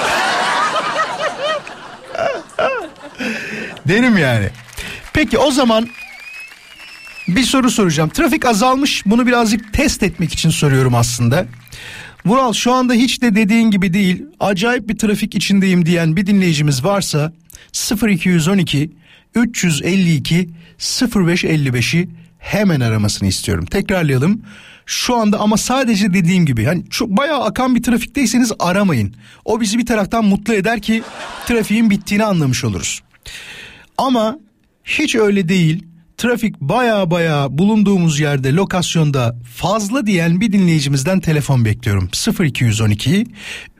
Derim yani. Peki o zaman bir soru soracağım. Trafik azalmış bunu birazcık test etmek için soruyorum aslında. Vural şu anda hiç de dediğin gibi değil acayip bir trafik içindeyim diyen bir dinleyicimiz varsa 0212 352 0555'i hemen aramasını istiyorum. Tekrarlayalım. Şu anda ama sadece dediğim gibi hani çok bayağı akan bir trafikteyseniz aramayın. O bizi bir taraftan mutlu eder ki trafiğin bittiğini anlamış oluruz. Ama hiç öyle değil. Trafik baya baya bulunduğumuz yerde lokasyonda fazla diyen bir dinleyicimizden telefon bekliyorum. 0212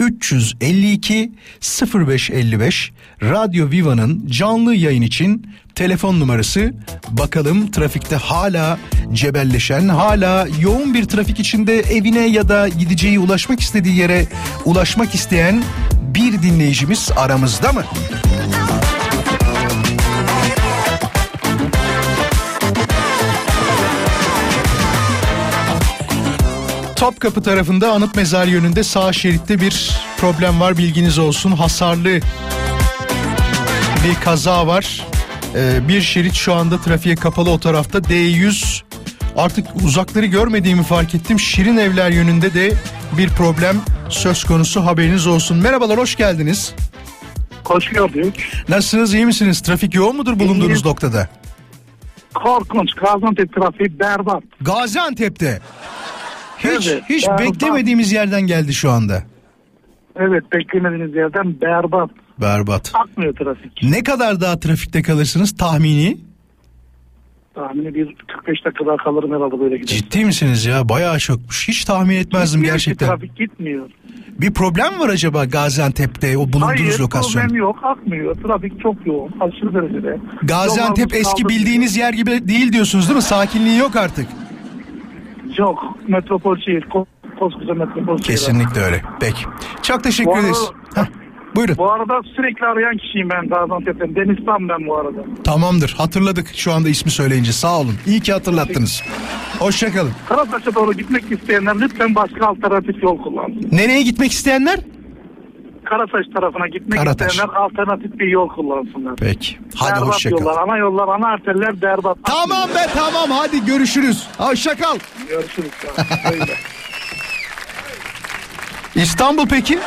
352 0555 Radyo Viva'nın canlı yayın için telefon numarası. Bakalım trafikte hala cebelleşen, hala yoğun bir trafik içinde evine ya da gideceği ulaşmak istediği yere ulaşmak isteyen bir dinleyicimiz aramızda mı? Topkapı tarafında anıt mezar yönünde sağ şeritte bir problem var bilginiz olsun. Hasarlı bir kaza var. Ee, bir şerit şu anda trafiğe kapalı o tarafta. D100 artık uzakları görmediğimi fark ettim. Şirin evler yönünde de bir problem söz konusu haberiniz olsun. Merhabalar hoş geldiniz. Hoş gördük. Nasılsınız iyi misiniz? Trafik yoğun mudur bulunduğunuz İyiyim. noktada? Korkunç. Gaziantep trafiği berbat. Gaziantep'te. Hiç Evet, hiç berbat. beklemediğimiz yerden geldi şu anda. Evet beklemediğiniz yerden berbat. Berbat. Akmıyor trafik. Ne kadar daha trafikte kalırsınız tahmini? Tahmini bir 45 dakika daha kalırım herhalde böyle gider. Ciddi misiniz ya? Bayağı çokmuş. Hiç tahmin etmezdim Gitmiyor ki, gerçekten. Trafik gitmiyor. Bir problem var acaba Gaziantep'te o bulunduğunuz Hayır lokasyon? problem yok akmıyor. Trafik çok yoğun. Aşırı derecede. Gaziantep Yollarımız eski kaldı. bildiğiniz yer gibi değil diyorsunuz değil mi? Sakinliği yok artık. Yok. Metropol şehir. ko- Koskoca metropol şehir. Kesinlikle öyle. Peki. Çok teşekkür arada- ederiz. Heh, buyurun. Bu arada sürekli arayan kişiyim ben Gaziantep'ten. Deniz Tam ben bu arada. Tamamdır. Hatırladık şu anda ismi söyleyince. Sağ olun. İyi ki hatırlattınız. Hoşçakalın. Karataş'a doğru gitmek isteyenler lütfen başka alternatif yol kullansın. Nereye gitmek isteyenler? Karataş tarafına gitmek Karataş. isteyenler alternatif bir yol kullansınlar. Peki. Hadi berbat hoşçakalın. yollar, ana yollar, ana arterler berbat. Tamam be tamam hadi görüşürüz. Hoşçakal. Görüşürüz. İstanbul peki?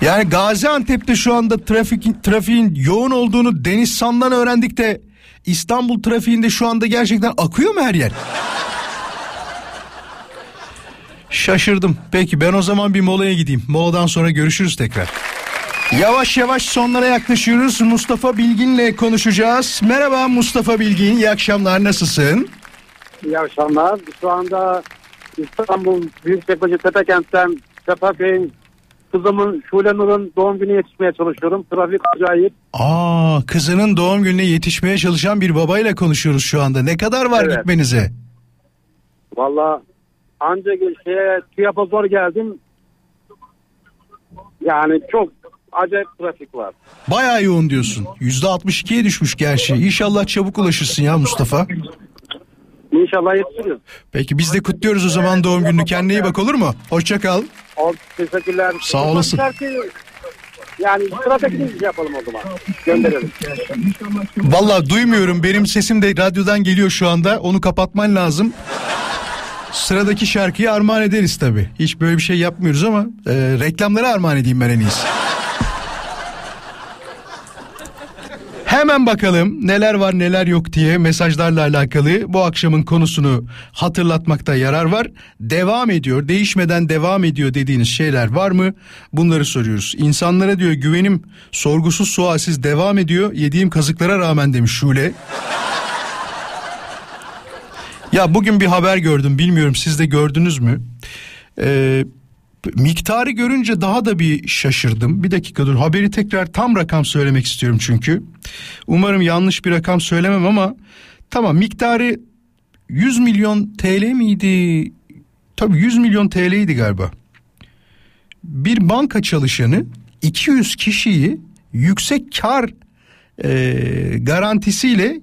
Yani Gaziantep'te şu anda trafik, trafiğin yoğun olduğunu Deniz San'dan öğrendik de İstanbul trafiğinde şu anda gerçekten akıyor mu her yer? Şaşırdım. Peki ben o zaman bir molaya gideyim. Moladan sonra görüşürüz tekrar. Yavaş yavaş sonlara yaklaşıyoruz. Mustafa Bilgin'le konuşacağız. Merhaba Mustafa Bilgin. İyi akşamlar. Nasılsın? İyi akşamlar. Şu anda İstanbul Büyükçekmece Tepekent'ten Sefaköy'ün kızımın Şule Nur'un doğum günü yetişmeye çalışıyorum. Trafik acayip. Aa kızının doğum gününe yetişmeye çalışan bir babayla konuşuyoruz şu anda. Ne kadar var Evet. gitmenize? Valla anca şeye TÜYAP'a zor geldim. Yani çok acayip trafik var. Bayağı yoğun diyorsun. Yüzde 62'ye düşmüş gerçi. İnşallah çabuk ulaşırsın ya Mustafa. İnşallah yetişiriz. Peki biz de kutluyoruz o zaman doğum gününü. Kendine iyi bak olur mu? Hoşça kal. Ol, teşekkürler. Sağ olasın. Yani sıradakini şey yapalım o zaman. Gönderelim. Vallahi duymuyorum. Benim sesim de radyodan geliyor şu anda. Onu kapatman lazım. Sıradaki şarkıyı armağan ederiz tabii. Hiç böyle bir şey yapmıyoruz ama e, reklamları armağan edeyim ben en iyisi. Hemen bakalım neler var neler yok diye mesajlarla alakalı bu akşamın konusunu hatırlatmakta yarar var. Devam ediyor, değişmeden devam ediyor dediğiniz şeyler var mı? Bunları soruyoruz. İnsanlara diyor güvenim sorgusuz sualsiz devam ediyor. Yediğim kazıklara rağmen demiş Şule. Ya bugün bir haber gördüm bilmiyorum siz de gördünüz mü? Ee, miktarı görünce daha da bir şaşırdım. Bir dakika dur haberi tekrar tam rakam söylemek istiyorum çünkü. Umarım yanlış bir rakam söylemem ama tamam miktarı 100 milyon TL miydi? Tabii 100 milyon TL'ydi galiba. Bir banka çalışanı 200 kişiyi yüksek kar e, garantisiyle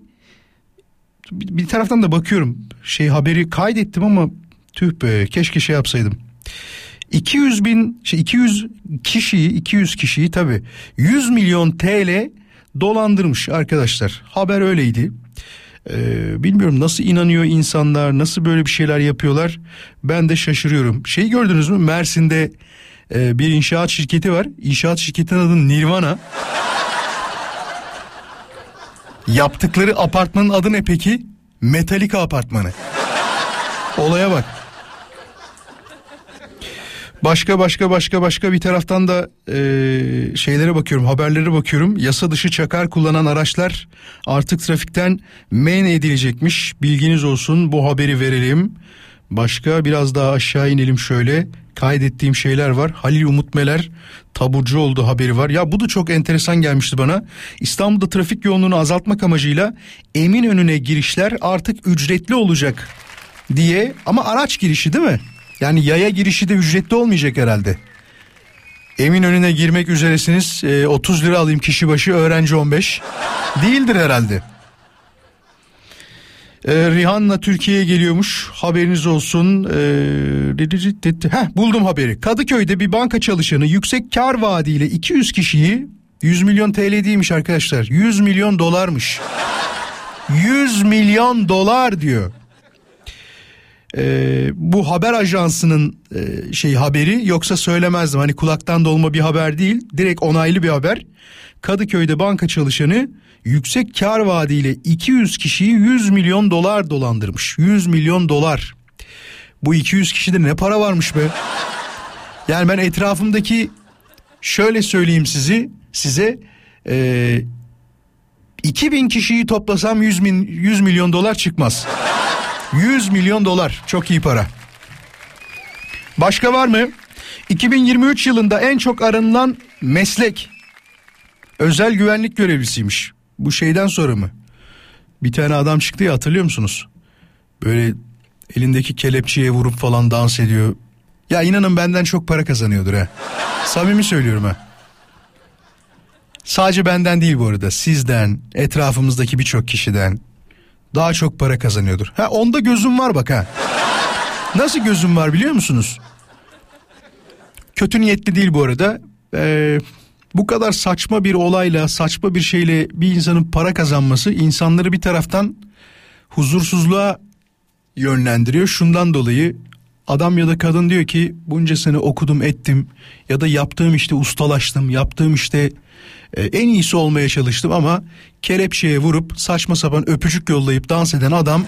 bir taraftan da bakıyorum şey haberi kaydettim ama tüh be keşke şey yapsaydım. 200 bin şey 200 kişiyi 200 kişiyi tabi 100 milyon TL dolandırmış arkadaşlar haber öyleydi. Ee, bilmiyorum nasıl inanıyor insanlar nasıl böyle bir şeyler yapıyorlar ben de şaşırıyorum. Şey gördünüz mü Mersin'de e, bir inşaat şirketi var inşaat şirketinin adı Nirvana. Yaptıkları apartmanın adı ne peki? Metallica apartmanı. Olaya bak. Başka başka başka başka bir taraftan da e, şeylere bakıyorum haberlere bakıyorum. Yasa dışı çakar kullanan araçlar artık trafikten men edilecekmiş. Bilginiz olsun bu haberi verelim. Başka biraz daha aşağı inelim şöyle. Kaydettiğim şeyler var. Halil Umut Meler taburcu oldu haberi var. Ya bu da çok enteresan gelmişti bana. İstanbul'da trafik yoğunluğunu azaltmak amacıyla Eminönü'ne girişler artık ücretli olacak diye ama araç girişi değil mi? Yani yaya girişi de ücretli olmayacak herhalde. Eminönü'ne girmek üzeresiniz e, 30 lira alayım kişi başı öğrenci 15 değildir herhalde. E, Rihanna Türkiye'ye geliyormuş haberiniz olsun. E, heh, buldum haberi. Kadıköy'de bir banka çalışanı yüksek kar vaadiyle 200 kişiyi 100 milyon TL değilmiş arkadaşlar 100 milyon dolarmış. 100 milyon dolar diyor. Ee, bu haber ajansının e, şey haberi yoksa söylemezdim hani kulaktan dolma bir haber değil direkt onaylı bir haber Kadıköy'de banka çalışanı yüksek kar vaadiyle 200 kişiyi 100 milyon dolar dolandırmış. 100 milyon dolar. Bu 200 kişide ne para varmış be? Yani ben etrafımdaki şöyle söyleyeyim sizi size e, 2000 kişiyi toplasam 100, min, 100 milyon dolar çıkmaz. 100 milyon dolar çok iyi para. Başka var mı? 2023 yılında en çok aranılan meslek özel güvenlik görevlisiymiş. Bu şeyden sonra mı? Bir tane adam çıktı ya hatırlıyor musunuz? Böyle elindeki kelepçeye vurup falan dans ediyor. Ya inanın benden çok para kazanıyordur ha. Samimi söylüyorum ha. Sadece benden değil bu arada. Sizden, etrafımızdaki birçok kişiden daha çok para kazanıyordur. Ha onda gözüm var bak ha. Nasıl gözüm var biliyor musunuz? Kötü niyetli değil bu arada. Ee, bu kadar saçma bir olayla, saçma bir şeyle bir insanın para kazanması insanları bir taraftan huzursuzluğa yönlendiriyor. Şundan dolayı adam ya da kadın diyor ki bunca sene okudum ettim ya da yaptığım işte ustalaştım, yaptığım işte e, en iyisi olmaya çalıştım ama kelepçeye vurup saçma sapan öpücük yollayıp dans eden adam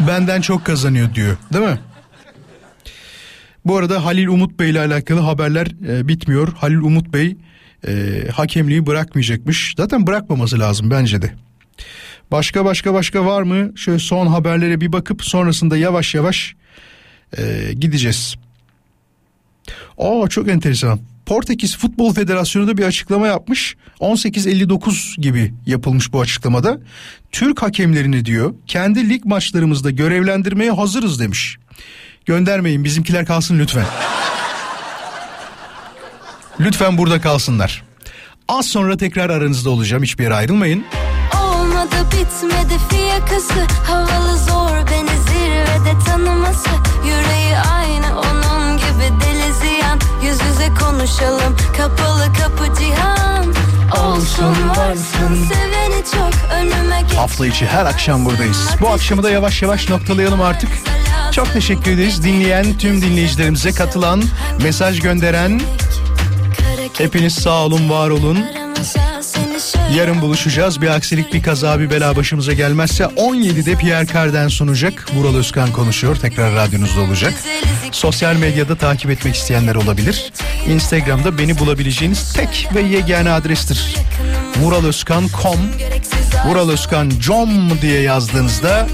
benden çok kazanıyor diyor değil mi? Bu arada Halil Umut Bey ile alakalı haberler e, bitmiyor. Halil Umut Bey e, hakemliği bırakmayacakmış. Zaten bırakmaması lazım bence de. Başka başka başka var mı? Şöyle son haberlere bir bakıp sonrasında yavaş yavaş e, gideceğiz. Aa çok enteresan. Portekiz Futbol Federasyonu da bir açıklama yapmış. 18.59 gibi yapılmış bu açıklamada. Türk hakemlerini diyor kendi lig maçlarımızda görevlendirmeye hazırız demiş. Göndermeyin bizimkiler kalsın lütfen. lütfen burada kalsınlar. Az sonra tekrar aranızda olacağım hiçbir yere ayrılmayın. Olmadı bitmedi fiyakası Havalı zor beni zirvede tanıması Yüreği aynı onun gibi deli ziyan Yüz yüze konuşalım kapalı kapı cihan Olsun varsın seveni çok önüme geç Hafta içi her akşam buradayız. Bu akşamı da yavaş yavaş noktalayalım artık. Çok teşekkür ederiz dinleyen tüm dinleyicilerimize katılan, mesaj gönderen. Hepiniz sağ olun, var olun. Yarın buluşacağız. Bir aksilik, bir kaza, bir bela başımıza gelmezse 17'de Pierre Carden sunacak. Vural Özkan konuşuyor. Tekrar radyonuzda olacak. Sosyal medyada takip etmek isteyenler olabilir. Instagram'da beni bulabileceğiniz tek ve yegane adrestir. vuralözkan.com vuralözkan.com diye yazdığınızda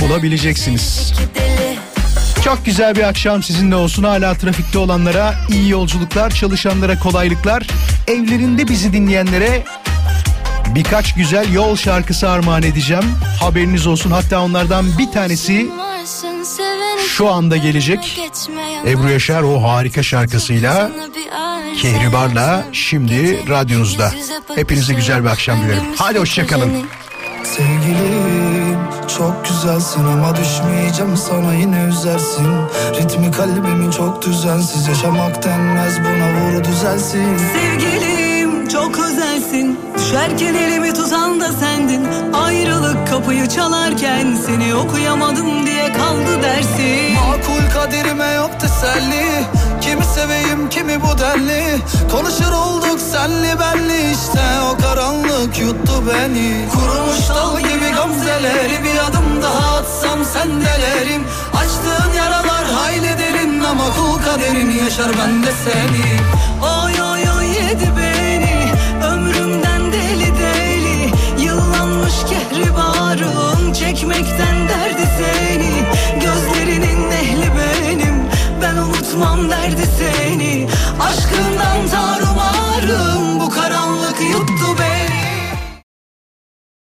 bulabileceksiniz. Çok güzel bir akşam sizinle olsun. Hala trafikte olanlara iyi yolculuklar, çalışanlara kolaylıklar, evlerinde bizi dinleyenlere birkaç güzel yol şarkısı armağan edeceğim. Haberiniz olsun. Hatta onlardan bir tanesi şu anda gelecek. Ebru Yaşar o harika şarkısıyla Kehribar'la şimdi radyonuzda. Hepinize güzel bir akşam dilerim. Hadi hoşçakalın. Sevgilim çok güzelsin ama düşmeyeceğim sana yine üzersin Ritmi kalbimin çok düzensiz yaşamak denmez buna vur düzelsin Sevgilim çok özelsin. Düşerken elimi tutan da sendin. Ayrılık kapıyı çalarken Seni okuyamadım diye kaldı dersin. Makul kaderime yok teselli. Kimi seveyim kimi bu denli. Konuşur olduk senli benli. İşte O karanlık yuttu beni. Kurumuş dal gibi gamzeleri Bir adım daha atsam sendelerim Açtığın yaralar hayli derin Ama kul kaderin yaşar ben de seni Oh çekmekten derdi seni. Gözlerinin ehli benim. Ben unutmam derdi seni. Aşkından tarumarım bu karanlık yut